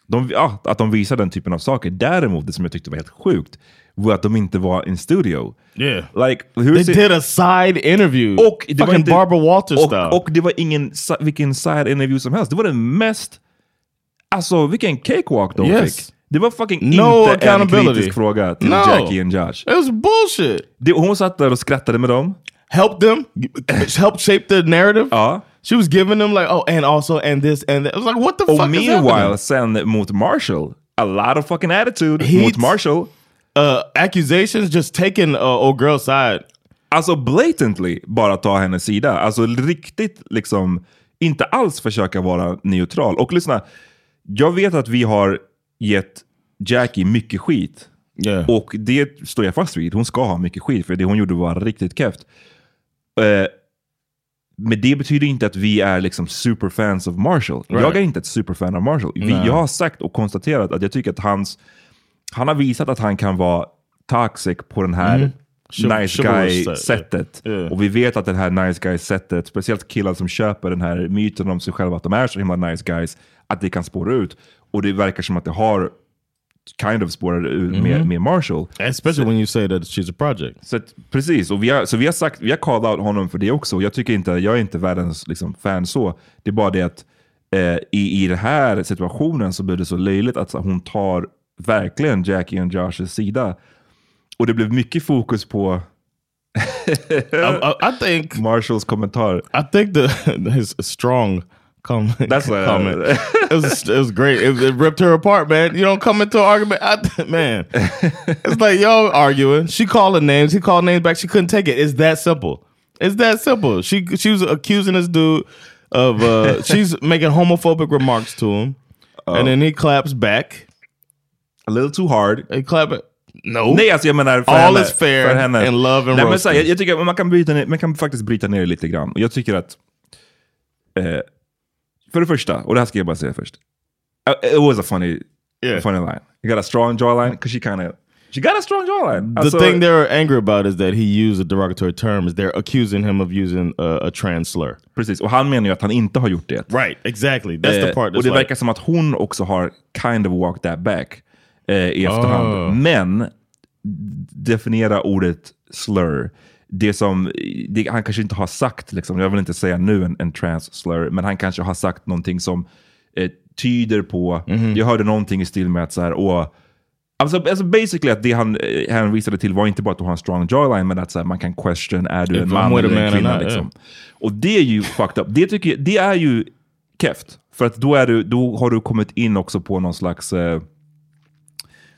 S1: de, ja, att de visar den typen av saker. Däremot, det som jag tyckte var helt sjukt, var att de inte var in studio.
S2: Yeah.
S1: Like,
S2: They
S1: ser-
S2: did a side interview.
S1: och det var
S2: Fucking
S1: inte,
S2: Barbara Walters style.
S1: och, och det var ingen vilken side interview som helst. Det var den mest, alltså vilken cakewalk de
S2: Yes.
S1: fick. Det var fucking
S2: No
S1: inte en kritisk fråga till
S2: No.
S1: Jackie och Josh.
S2: it was bullshit.
S1: Det, hon satt där och skrattade med dem.
S2: Help them, help shape the narrative.
S1: Ja.
S2: She was giving them like, oh, and also, and this, and that. I was like, what the
S1: Och
S2: fuck
S1: meanwhile, sen mot Marshall, a lot of fucking attitude
S2: Heat.
S1: mot Marshall.
S2: Uh, accusations just taking uh, old girl's side.
S1: Alltså blatantly bara ta hennes sida. Alltså riktigt liksom inte alls försöka vara neutral. Och lyssna, jag vet att vi har gett Jackie mycket skit.
S2: Yeah.
S1: Och det står jag fast vid. Hon ska ha mycket skit för det hon gjorde var riktigt keft. Eh, men det betyder inte att vi är liksom superfans av Marshall.
S2: Right.
S1: Jag är inte ett superfan av Marshall. Vi, jag har sagt och konstaterat att jag tycker att hans, han har visat att han kan vara toxic på den här
S2: Mm.
S1: Nice
S2: chivalrous
S1: guy
S2: set,
S1: sättet.
S2: yeah.
S1: Och vi vet att den här nice guy sättet, speciellt killar som köper den här myten om sig själva att de är så himla nice guys, att det kan spåra ut. Och det verkar som att det har kind of spårade ur med, med Marshall.
S2: Especially when you say that she's a project.
S1: Så att, precis, och vi har, så vi har sagt, vi har called out honom för det också. Jag tycker inte, jag är inte världens liksom, fan så. Det är bara det att eh, i, i den här situationen så blir det så löjligt att hon tar verkligen Jackie och Joshs sida. Och det blev mycket fokus på
S2: I, I, I think
S1: Marshalls kommentar.
S2: I think the his strong com-
S1: That's what-
S2: comment. it was it was great. It, it ripped her apart, man. You don't come into an argument, I, man. it's like y'all arguing. She calling names. He called names back. She couldn't take it. It's that simple. It's that simple. She she was accusing this dude of uh she's making homophobic remarks to him, and then he claps back.
S1: A little too hard.
S2: He clap it. No.
S1: Nej, alltså jag menar för
S2: All
S1: henne,
S2: is fair
S1: för henne.
S2: in love and
S1: Nej, men så här, jag, jag tycker man kan, bryta ner, man kan faktiskt bryta ner det lite grann. Och jag tycker att, eh, för det första, och det här ska jag bara säga först. Uh, It was a funny,
S2: Yeah.
S1: funny line. You got a strong jawline, because she kind of, she got a strong jawline.
S2: The
S1: Alltså,
S2: thing they're angry about is that he used a derogatory term. Is they're accusing him of using a, a trans slur.
S1: Precis, och han menar ju att han inte har gjort det.
S2: Right, exactly. That's the
S1: Eh,
S2: part.
S1: och
S2: That's
S1: det
S2: like,
S1: verkar som att hon också har kind of walked that back eh, i efterhand.
S2: Oh.
S1: Men definiera ordet slur. Det som det, han kanske inte har sagt, liksom, jag vill inte säga nu en, en trans slur, men han kanske har sagt någonting som eh, tyder på,
S2: Mhm.
S1: jag hörde någonting i stil med att så här, åh, Alltså, alltså basically att det han eh, hänvisade till var inte bara att du har en strong jawline, men att så här, man kan question, är du en man eller en kvinna? liksom. Och det är ju fucked up. Det, tycker jag, det är ju keft. För att då, är du, då har du kommit in också på någon slags... Eh,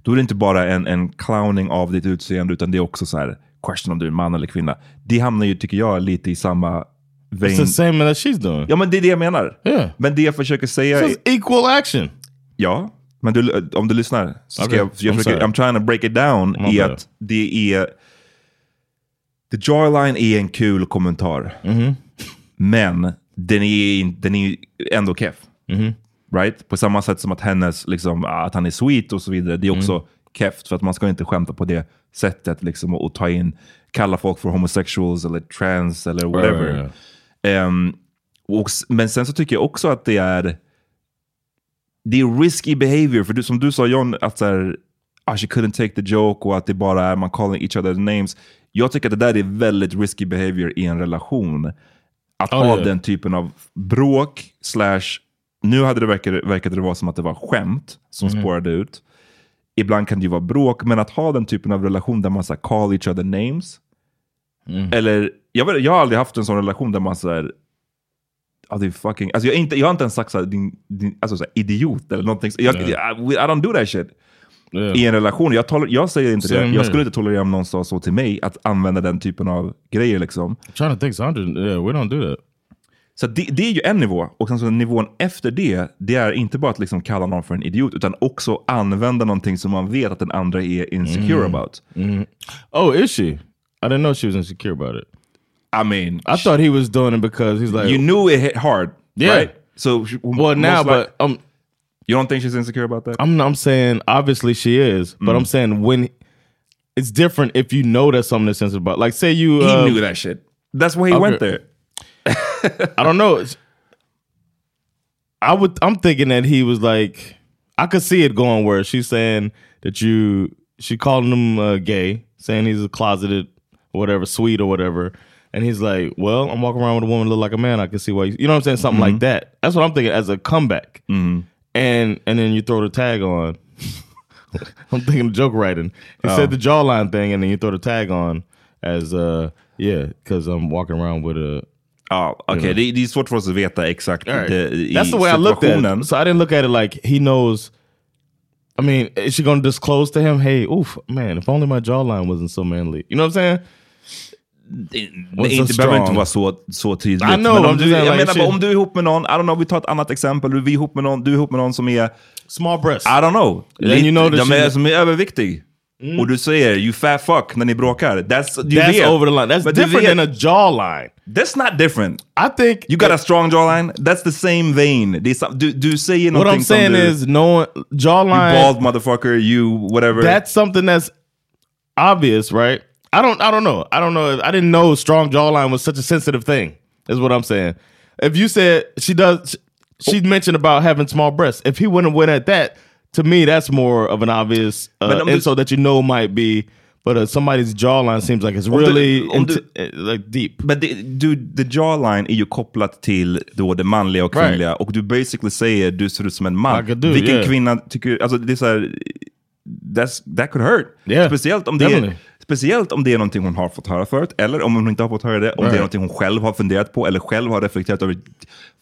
S1: då är det inte bara en, en clowning av ditt utseende, utan det är också så här, question om du är man eller kvinna. Det hamnar ju, tycker jag, lite i samma
S2: it's
S1: vein.
S2: the same that she's doing.
S1: Ja, men det är det jag menar.
S2: Yeah.
S1: Men det jag försöker säga...
S2: So
S1: är-
S2: it's equal action.
S1: Ja, men du, om du lyssnar så ska
S2: Okej,
S1: jag, jag
S2: I'm
S1: försöker. I'm trying to break it down
S2: My
S1: i att det är... The jawline är en kul kommentar.
S2: Mm-hmm.
S1: Men den är, den är ändå keff.
S2: Mm-hmm.
S1: Right? På samma sätt som att hennes, liksom, att han är sweet och så vidare, det är också
S2: Mm.
S1: Keft. För att man ska inte skämta på det sättet liksom, och, och ta in, kalla folk för homosexuals eller trans eller whatever.
S2: right,
S1: Ehm, och, s- men sen så tycker jag också att det är det är risky behavior. För du, som du sa John, att så här, ah, she couldn't take the joke och att det bara är man calling each other names. Jag tycker att det där är väldigt risky behavior i en relation. Att
S2: Oh,
S1: ha
S2: yeah.
S1: den typen av bråk, slash, nu hade det verkat, verkade det vara som att det var skämt som
S2: Mm-hmm.
S1: spårade ut. Ibland kan det ju vara bråk, men att ha den typen av relation där man så call each other names.
S2: Mm.
S1: Eller, jag, vet, jag har aldrig haft en sån relation där man så här, Ja, det är fucking, alltså jag, inte, jag har inte ens sagt såhär, din, din, alltså såhär, idiot eller någonting. Jag, I, I don't do that shit.
S2: Yeah.
S1: I en relation. Jag, toler, jag säger inte
S2: Same
S1: det.
S2: here.
S1: Jag skulle inte tolerera om någon sa så till mig, att använda den typen av grejer. Liksom.
S2: I'm trying to think, Sandra. Yeah, we don't do that.
S1: Så det, det är ju en nivå. Och sen så nivån efter det, det är inte bara att liksom kalla någon för en idiot, utan också använda någonting som man vet att den andra är insecure
S2: Mm.
S1: about.
S2: Oh, is she? I didn't know she was insecure about it.
S1: I mean,
S2: I thought he was doing it because he's like,
S1: you knew it hit hard,
S2: Yeah.
S1: right? So she-
S2: well, now,
S1: like-
S2: but um,
S1: you don't think she's insecure about that?
S2: I'm I'm saying obviously she is, but
S1: Mm.
S2: I'm saying when it's different if you know that something is sensitive about. Like, say you,
S1: he
S2: uh,
S1: knew that shit. That's why he
S2: okay.
S1: went there.
S2: I don't know. It's- I would. I'm thinking that he was like. I could see it going where she's saying that you. She calling him uh, gay, saying he's a closeted, whatever, sweet or whatever. And he's like, "Well, I'm walking around with a woman look like a man. I can see why." You, you know what I'm saying? Something like that. That's what I'm thinking as a comeback. And and then you throw the tag on. I'm thinking joke writing. He said the jawline thing, and then you throw the tag on as uh yeah, because I'm walking around with a
S1: Ja, okej. Det, det är svårt för oss att veta exakt
S2: right.
S1: det, i
S2: That's the way I looked at it. So I didn't look at it like he knows. I mean, is she to disclose to him, hey, oof, man, if only my jawline wasn't so manly. You know what I'm saying?
S1: Det,
S2: What's
S1: inte, behöver inte vara så, så tydligt.
S2: I know,
S1: Men om du, jag
S2: like,
S1: menar om du är ihop med någon, I don't know, vi tar ett annat exempel. Du är ihop med någon, du är ihop med någon som är,
S2: Small breasts.
S1: I don't know,
S2: Then you know
S1: de är, som är överviktig. Och du säger you fat fuck när ni bråkar. That's, du
S2: That's
S1: vet.
S2: over the line. That's
S1: du
S2: different than a jawline.
S1: That's not different.
S2: I think
S1: You got a strong jawline, that's the same vein. Det är du, du säger
S2: what I'm saying
S1: du,
S2: is
S1: you
S2: jawline.
S1: bald motherfucker, you whatever.
S2: That's something that's obvious, right? I don't I don't know. I don't know. I didn't know strong jawline was such a sensitive thing. Is what I'm saying. If you said she does she mentioned about having small breasts, if he wouldn't have went at that, to me that's more of an obvious uh,
S1: om du-
S2: insult that you know might be, but uh, somebody's jawline seems like it's
S1: du-
S2: really
S1: du-
S2: int- uh, like deep.
S1: Det, du, the jawline är ju kopplat till då det manliga och kvinnliga.
S2: Right.
S1: Och du basically säger du ser ut som en man.
S2: Like dude,
S1: Vilken
S2: yeah.
S1: kvinna tycker... Alltså det är så här, that's, that could hurt.
S2: Yeah,
S1: speciellt, om det är,
S2: definitely.
S1: Speciellt om det är någonting hon har fått höra förut. Eller om hon inte har fått höra det. Om det
S2: Right.
S1: är någonting hon själv har funderat på. Eller själv har reflekterat över.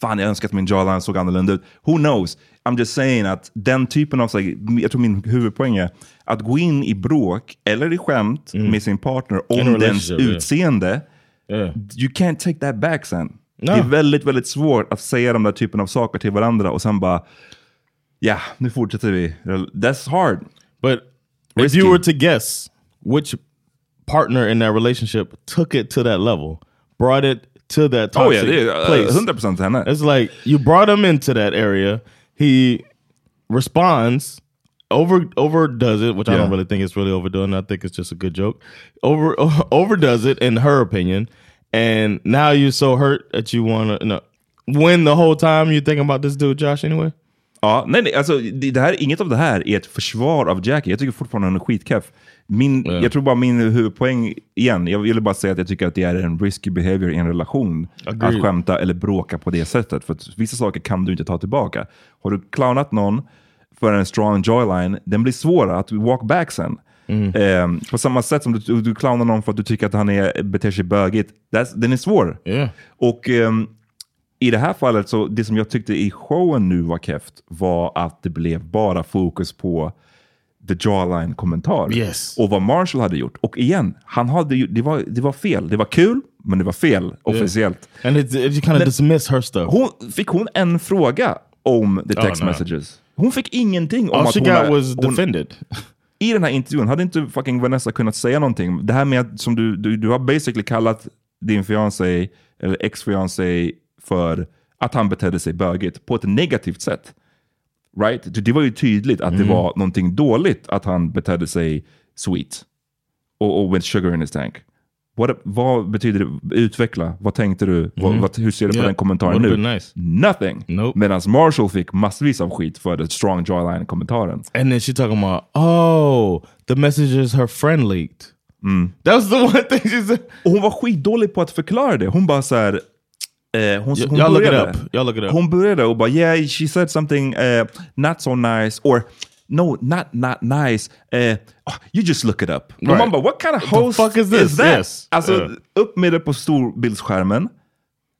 S1: Fan, jag önskar att min jawline såg annorlunda ut. Who knows? I'm just saying att den typen av... Jag tror min huvudpoäng är att gå in i bråk eller i skämt med sin partner
S2: Mm.
S1: Om dens utseende.
S2: Yeah.
S1: You can't take that back sen.
S2: No.
S1: Det är väldigt, väldigt svårt att säga de där typen av saker till varandra och sen bara, ja, nu fortsätter vi. That's hard.
S2: But if
S1: Risky.
S2: you were to guess which partner in that relationship took it to that level, brought it to that
S1: Oh
S2: toxic
S1: yeah, det
S2: place,
S1: uh, 100% henne.
S2: It's like you brought him into that area. He responds, over overdoes it, which I don't really think it's really overdoing. I think it's just a good joke. Over overdoes it in her opinion, and now you're so hurt that you want to no, win the whole time you're thinking about this dude Josh anyway.
S1: Ja, nej, nej, alltså, det, här, inget av det här är ett försvar av Jackie. Jag tycker fortfarande hon är skitkeff. Min,
S2: Ja.
S1: Jag tror bara min huvudpoäng, igen, jag ville bara säga att jag tycker att det är en risky behavior i en relation.
S2: Agreed.
S1: Att skämta eller bråka på det sättet. För vissa saker kan du inte ta tillbaka. Har du clownat någon för en strong jawline, den blir svårare att walk back sen. Eh, på samma sätt som du, du clownar någon för att du tycker att han är, beter sig bögigt. That's, den är svår.
S2: Yeah.
S1: Och ehm, i det här fallet, så det som jag tyckte i showen nu var keft var att det blev bara fokus på the jawline-kommentar.
S2: Yes.
S1: Och vad Marshall hade gjort. Och igen, han hade ju, det, var, det var fel. Det var kul, men det var fel officiellt.
S2: And it, it, you kind of dismiss her stuff.
S1: Hon, fick hon en fråga om the
S2: Oh,
S1: text
S2: no.
S1: messages? Hon fick ingenting om
S2: All
S1: att
S2: she
S1: hon,
S2: got was
S1: hon,
S2: defended.
S1: i den här intervjun hade inte fucking Vanessa kunnat säga någonting. Det här med att som du, du, du har basically kallat din fiancé eller ex-fiancé för att han betedde sig bögigt på ett negativt sätt. Right? Det var ju tydligt att det var någonting dåligt att han betedde sig sweet. Och, och with sugar in his tank. What, vad betyder det? Utveckla. Vad tänkte du? Vad, vad, hur ser du på
S2: Yeah.
S1: den kommentaren
S2: Would've
S1: nu?
S2: nice.
S1: Nothing.
S2: Nope.
S1: Medan Marshall fick massvis av skit för den strong jawline-kommentaren.
S2: And then she talking about, oh, the messages her friend leaked. That was the one thing she said.
S1: Och hon var skitdålig på att förklara det. Hon bara så här... Eh, hon, hon
S2: y'all look it
S1: började-
S2: up. Y'all look it up.
S1: Hon började och bara yeah, she said something uh, not so nice or no, not not nice. Uh, oh, you just look it up.
S2: Right.
S1: man bara what kind of
S2: What the
S1: host
S2: fuck is this?
S1: that?
S2: Yes.
S1: Alltså
S2: Yeah.
S1: upp med det på storbildsskärmen.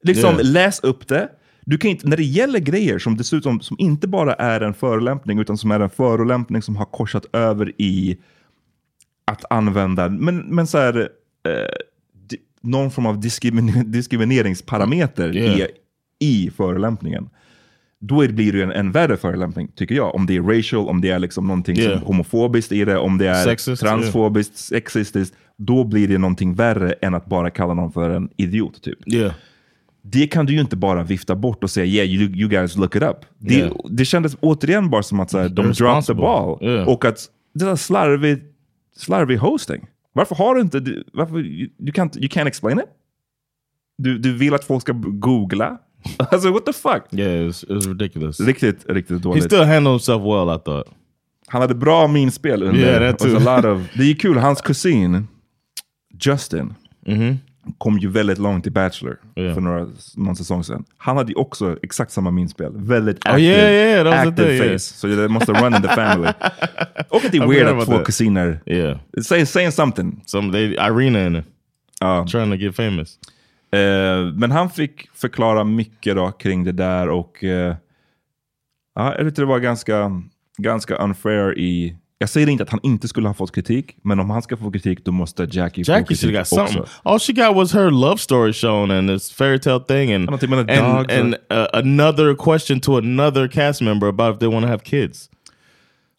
S1: Liksom
S2: Yeah.
S1: läs upp det. Du kan inte, när det gäller grejer som dessutom som inte bara är en förolämpning utan som är en förolämpning som har korsat över i att använda, men, men så här, någon form av diskrimin diskrimineringsparameter
S2: Yeah.
S1: i, i förolämpningen. Då är- blir det en, en värre förolämpning, tycker jag. Om det är racial, om det är liksom någonting
S2: Yeah.
S1: som homofobiskt i det, om det är
S2: Sexist,
S1: transfobiskt, sexistiskt. Då blir det någonting värre än att bara kalla någon för en idiot. Typ.
S2: Yeah.
S1: Det kan du ju inte bara vifta bort och säga yeah, you, you guys look it up. Det,
S2: Yeah.
S1: det kändes återigen bara som att så här, de dropped the ball.
S2: Yeah.
S1: Och att det där slarvig, slarvig hosting. Varför har du inte, du- varför, you, you, can't, you can't explain it? Du, du vill att folk ska googla? alltså what the fuck?
S2: Yeah, it was, it was ridiculous.
S1: Riktigt, riktigt
S2: He
S1: dåligt.
S2: still handled himself well, I thought.
S1: Han hade bra minspel under.
S2: Yeah, that
S1: was a
S2: too.
S1: lot of, det är kul, hans kusin Justin
S2: Mm-hmm.
S1: Kom ju väldigt långt i Bachelor
S2: Yeah.
S1: för några, någon säsong sedan. Han hade ju också exakt samma minspel. Väldigt
S2: Oh,
S1: active,
S2: yeah, yeah, the
S1: active face.
S2: yeah.
S1: Så det måste run in the family. Och att det är weird att två kusiner,
S2: Yeah.
S1: say, saying something.
S2: Some they Irina in it.
S1: Ja.
S2: Trying to get famous.
S1: Eh, men han fick förklara mycket då kring det där och eh, ja, jag tyckte det var ganska, ganska unfair i... Jag säger inte att han inte skulle ha fått kritik, men om han ska få kritik då måste Jackie, få
S2: Jackie
S1: kritik
S2: should have got something.
S1: också.
S2: All she got was her love story shown and this fairy tale thing and
S1: the
S2: and,
S1: dogs
S2: and uh, another question to another cast member about if they want to have kids.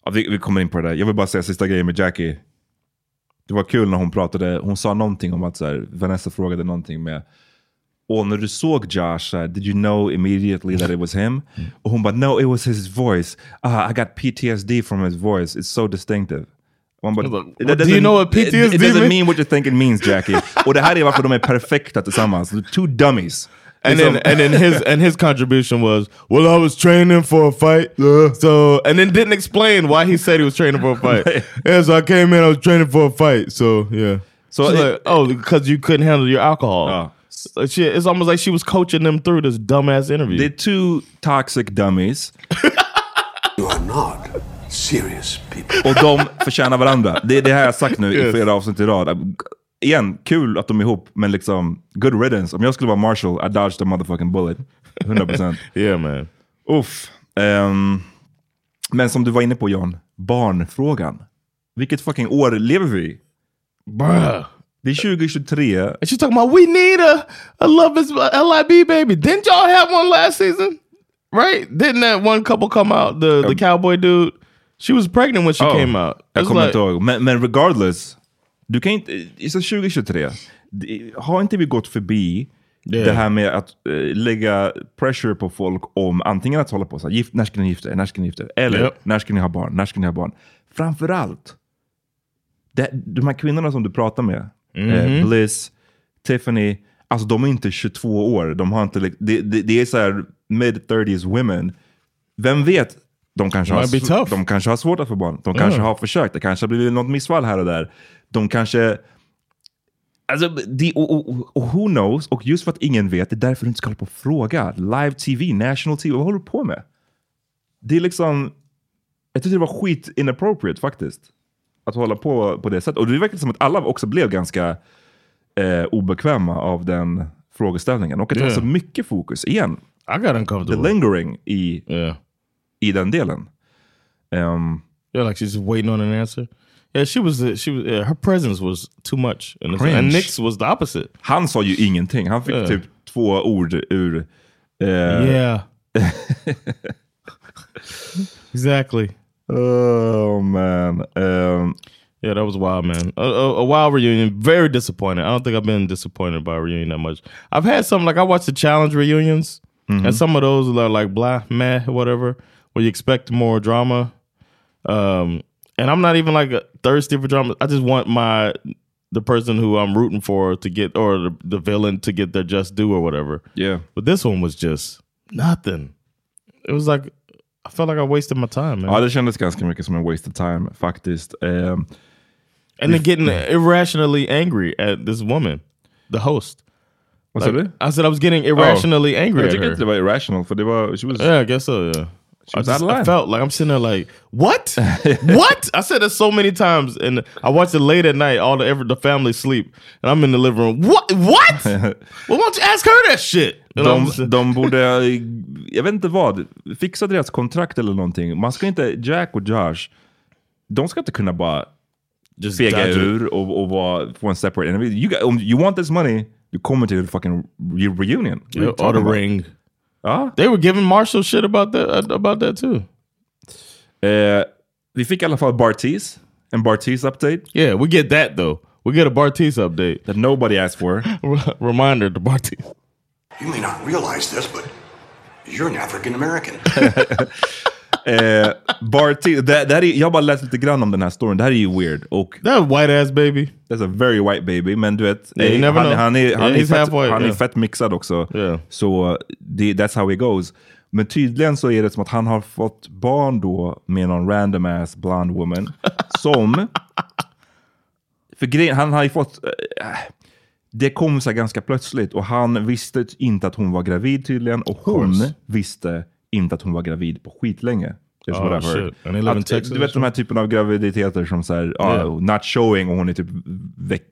S1: Ja, vi, vi kommer in på det där. Jag vill bara säga sista grejen med Jackie. Det var kul när hon pratade, hon sa någonting om att så här, Vanessa frågade någonting med och när du såg Josh, här, did you know immediately that it was him? Och hon bara, no it was his voice. Ah, I got PTSD from his voice, it's so distinctive. Man bara,
S2: do you know what
S1: it-
S2: PTSD
S1: It doesn't
S2: mean?"
S1: mean what you think it means Jackie. och det här är varför de är perfekta tillsammans. Two dummies.
S2: And then and then his and his contribution was, well, I was training for a fight, so and then didn't explain why he said he was training for a fight. yeah, so I came in, I was training for a fight, so yeah.
S1: So it-
S2: like, oh, because you couldn't handle your alcohol.
S1: Ja.
S2: So she, it's almost like she was coaching them through this dumbass interview.
S1: Det är two toxic dummies.
S3: You are not serious people.
S1: Och de förtjänar varandra. Det, det här har jag sagt nu i
S2: Yes.
S1: flera avsnitt i rad. Igen, kul att de är ihop, men liksom good riddance. Om jag skulle vara Marshall, I dodged a motherfucking bullet. 100%.
S2: yeah, man.
S1: Uff. Ehm, men som du var inne på John, barnfrågan. Vilket fucking år lever vi i?
S2: Bruh.
S1: Det är 2023.
S2: And she's talking about we need a a love is LIB baby. Didn't y'all have one last season? Right? Didn't that one couple come out? The the cowboy dude. She was pregnant when she
S1: Oh,
S2: came out.
S1: Jag
S2: It's
S1: kommer
S2: like-
S1: inte ihåg. Men, men regardless, du kan inte, i så 2023, det- har inte vi gått förbi
S2: Yeah.
S1: det här med att eh, lägga pressure på folk om antingen att hålla på så här, gift, när ska ni gifta er, när ska ni gifta er? Eller
S2: Yep.
S1: när ska ni ha barn, när ska ni ha barn? Framförallt, det, de här kvinnorna som du pratar med,
S2: Mhm.
S1: eh, Bliss, Tiffany, alltså de är inte 22 år. De har inte, det, det, det är så här mid 30s women. Vem vet, de kanske, har, de kanske har svårt att få barn. De kanske har försökt, det kanske har blivit något missfall här och där. De kanske... Alltså, de, och, och, och who knows? Och just för att ingen vet, det är därför du inte ska hålla på och fråga. Live TV, national TV, vad håller du på med? Det är liksom... Jag tyckte det var skit inappropriate faktiskt. Att hålla på på det sättet. Och det verkar som att alla också blev ganska eh, obekväma av den frågeställningen. Och att det var
S2: Yeah.
S1: så mycket fokus, igen,
S2: I got
S1: the
S2: uncomfortable.
S1: lingering i,
S2: Yeah.
S1: i den delen. Ehm,
S2: Yeah, like she's waiting on an answer. Yeah, she was. uh, She was. Yeah, her presence was too much, and, and Nick's was the opposite.
S1: han sa ju ingenting. Han fick
S2: Yeah.
S1: typ två ord ur... eh,
S2: yeah. exactly.
S1: Oh man. Um,
S2: Yeah, that was wild, man. A, a, a wild reunion. Very disappointed. I don't think I've been disappointed by a reunion that much. I've had some like I watched the challenge reunions, and some of those are like blah, meh, whatever, where you expect more drama. Um, and I'm not even like a thirsty for drama. I just want my the person who I'm rooting for to get or the, the villain to get their just due or whatever.
S1: yeah.
S2: But this one was just nothing. It was like I felt like I wasted my time, man.
S1: Oh, ja, det kändes ganska mycket som en waste of time faktiskt. Ehm, um,
S2: and then getting irrationally angry at this woman, the host.
S1: vad sa du?
S2: I said I was getting irrationally oh. angry
S1: Jag tycker inte det var irrational, för det var... She was,
S2: Yeah, I guess so. Yeah, I, I felt like I'm sitting there like, what? what? I said it so many times, and I watched it late at night. All the ever the family sleep, and I'm in the living room. What? What? well, why don't you ask her that shit?
S1: De, de borde, jag vet inte vad, fixa deras kontrakt eller någonting. Man ska inte, Jack och Josh, de ska inte kunna bara
S2: just
S1: fega ur och, och vara, få en separate interview. You, got, you want this money, you kommer till fucking reunion. What are you
S2: Yeah, or the ring.
S1: Ja.
S2: They were giving Marshall shit about that about that too.
S1: Eh, vi fick i alla fall Bartiz, en Bartiz update
S2: Yeah, we get that though. We get a Bartiz update.
S1: that nobody asked for.
S2: Reminder to Bartiz.
S3: You may not realize this, but you're an African American.
S1: Eh, Bartiz, det, det här är, jag har bara läst lite grann om den här storyn, det här är ju weird. Och
S2: That white ass baby.
S1: That's a very white baby, men du vet,
S2: Yeah, you
S1: eh,
S2: never
S1: han,
S2: know.
S1: han är, han
S2: Yeah,
S1: är,
S2: he's
S1: fett,
S2: half white,
S1: han är
S2: yeah.
S1: fett mixad också.
S2: Yeah.
S1: Så det, that's how it goes. Men tydligen så är det som att han har fått barn då med någon random ass blonde woman som... För grejen, han har ju fått... eh, det kom så här ganska plötsligt och han visste inte att hon var gravid tydligen och hon visste inte att hon var gravid på skitlänge. Is
S2: Oh,
S1: what I've heard.
S2: shit. And they live in
S1: Att,
S2: Texas
S1: du vet de här typen av graviditeter som så här, ja,
S2: Yeah.
S1: not showing och hon är typ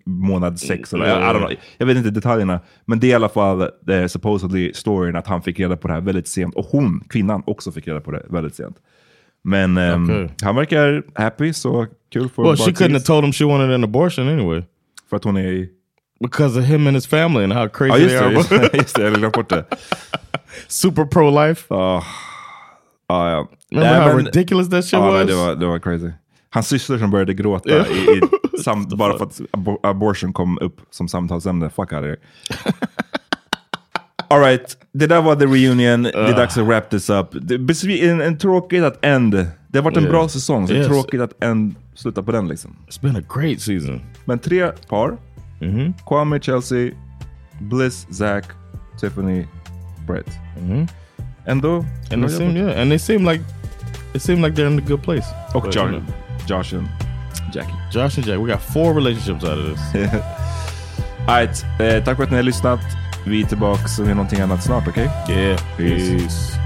S1: månad sex. Eller,
S2: Yeah, yeah.
S1: know. Jag vet inte detaljerna. Men det är i alla fall eh, supposedly storyn att han fick reda på det här väldigt sent. Och hon, kvinnan, också fick reda på det väldigt sent. Men ehm,
S2: Okay.
S1: han verkar happy, så kul för
S2: Well, she couldn't have told him she wanted an abortion anyway.
S1: För att hon är.
S2: Because of him and his family and how crazy
S1: Ja
S2: they are.
S1: just det, just det, jag bort det.
S2: Super pro-life.
S1: Ja, ja, ja.
S2: Remember
S1: Nej,
S2: how
S1: men-
S2: ridiculous that shit
S1: Ja,
S2: was?
S1: nej, det, var, det var crazy. Hans syster som började gråta
S2: Yeah.
S1: i, i, sam, bara för att abor abortion kom upp som samtalsämne. Fuck out of here. All right, det där var the reunion. Det är dags att wrap this up. Det, en, en tråkigt att end. Det har varit en
S2: Yeah.
S1: bra säsong, så
S2: Yes.
S1: tråkigt att end, sluta på den liksom.
S2: It's been a great season.
S1: Men tre par.
S2: Mm-hmm.
S1: Kwame, Chelsea, Bliss, Zach Tiffany, Brett. Ändå...
S2: And they seem yeah, and they seem like it seemed like they're in a good place. Okay,
S1: Josh,
S2: you know,
S1: Josh and Jackie.
S2: Josh and Jack, we got four relationships out of this.
S1: Alright, eh, tack för att ni har lyssnat. Vi är tillbaka med någonting annat snart, okej?
S2: yeah,
S1: Peace.
S2: peace.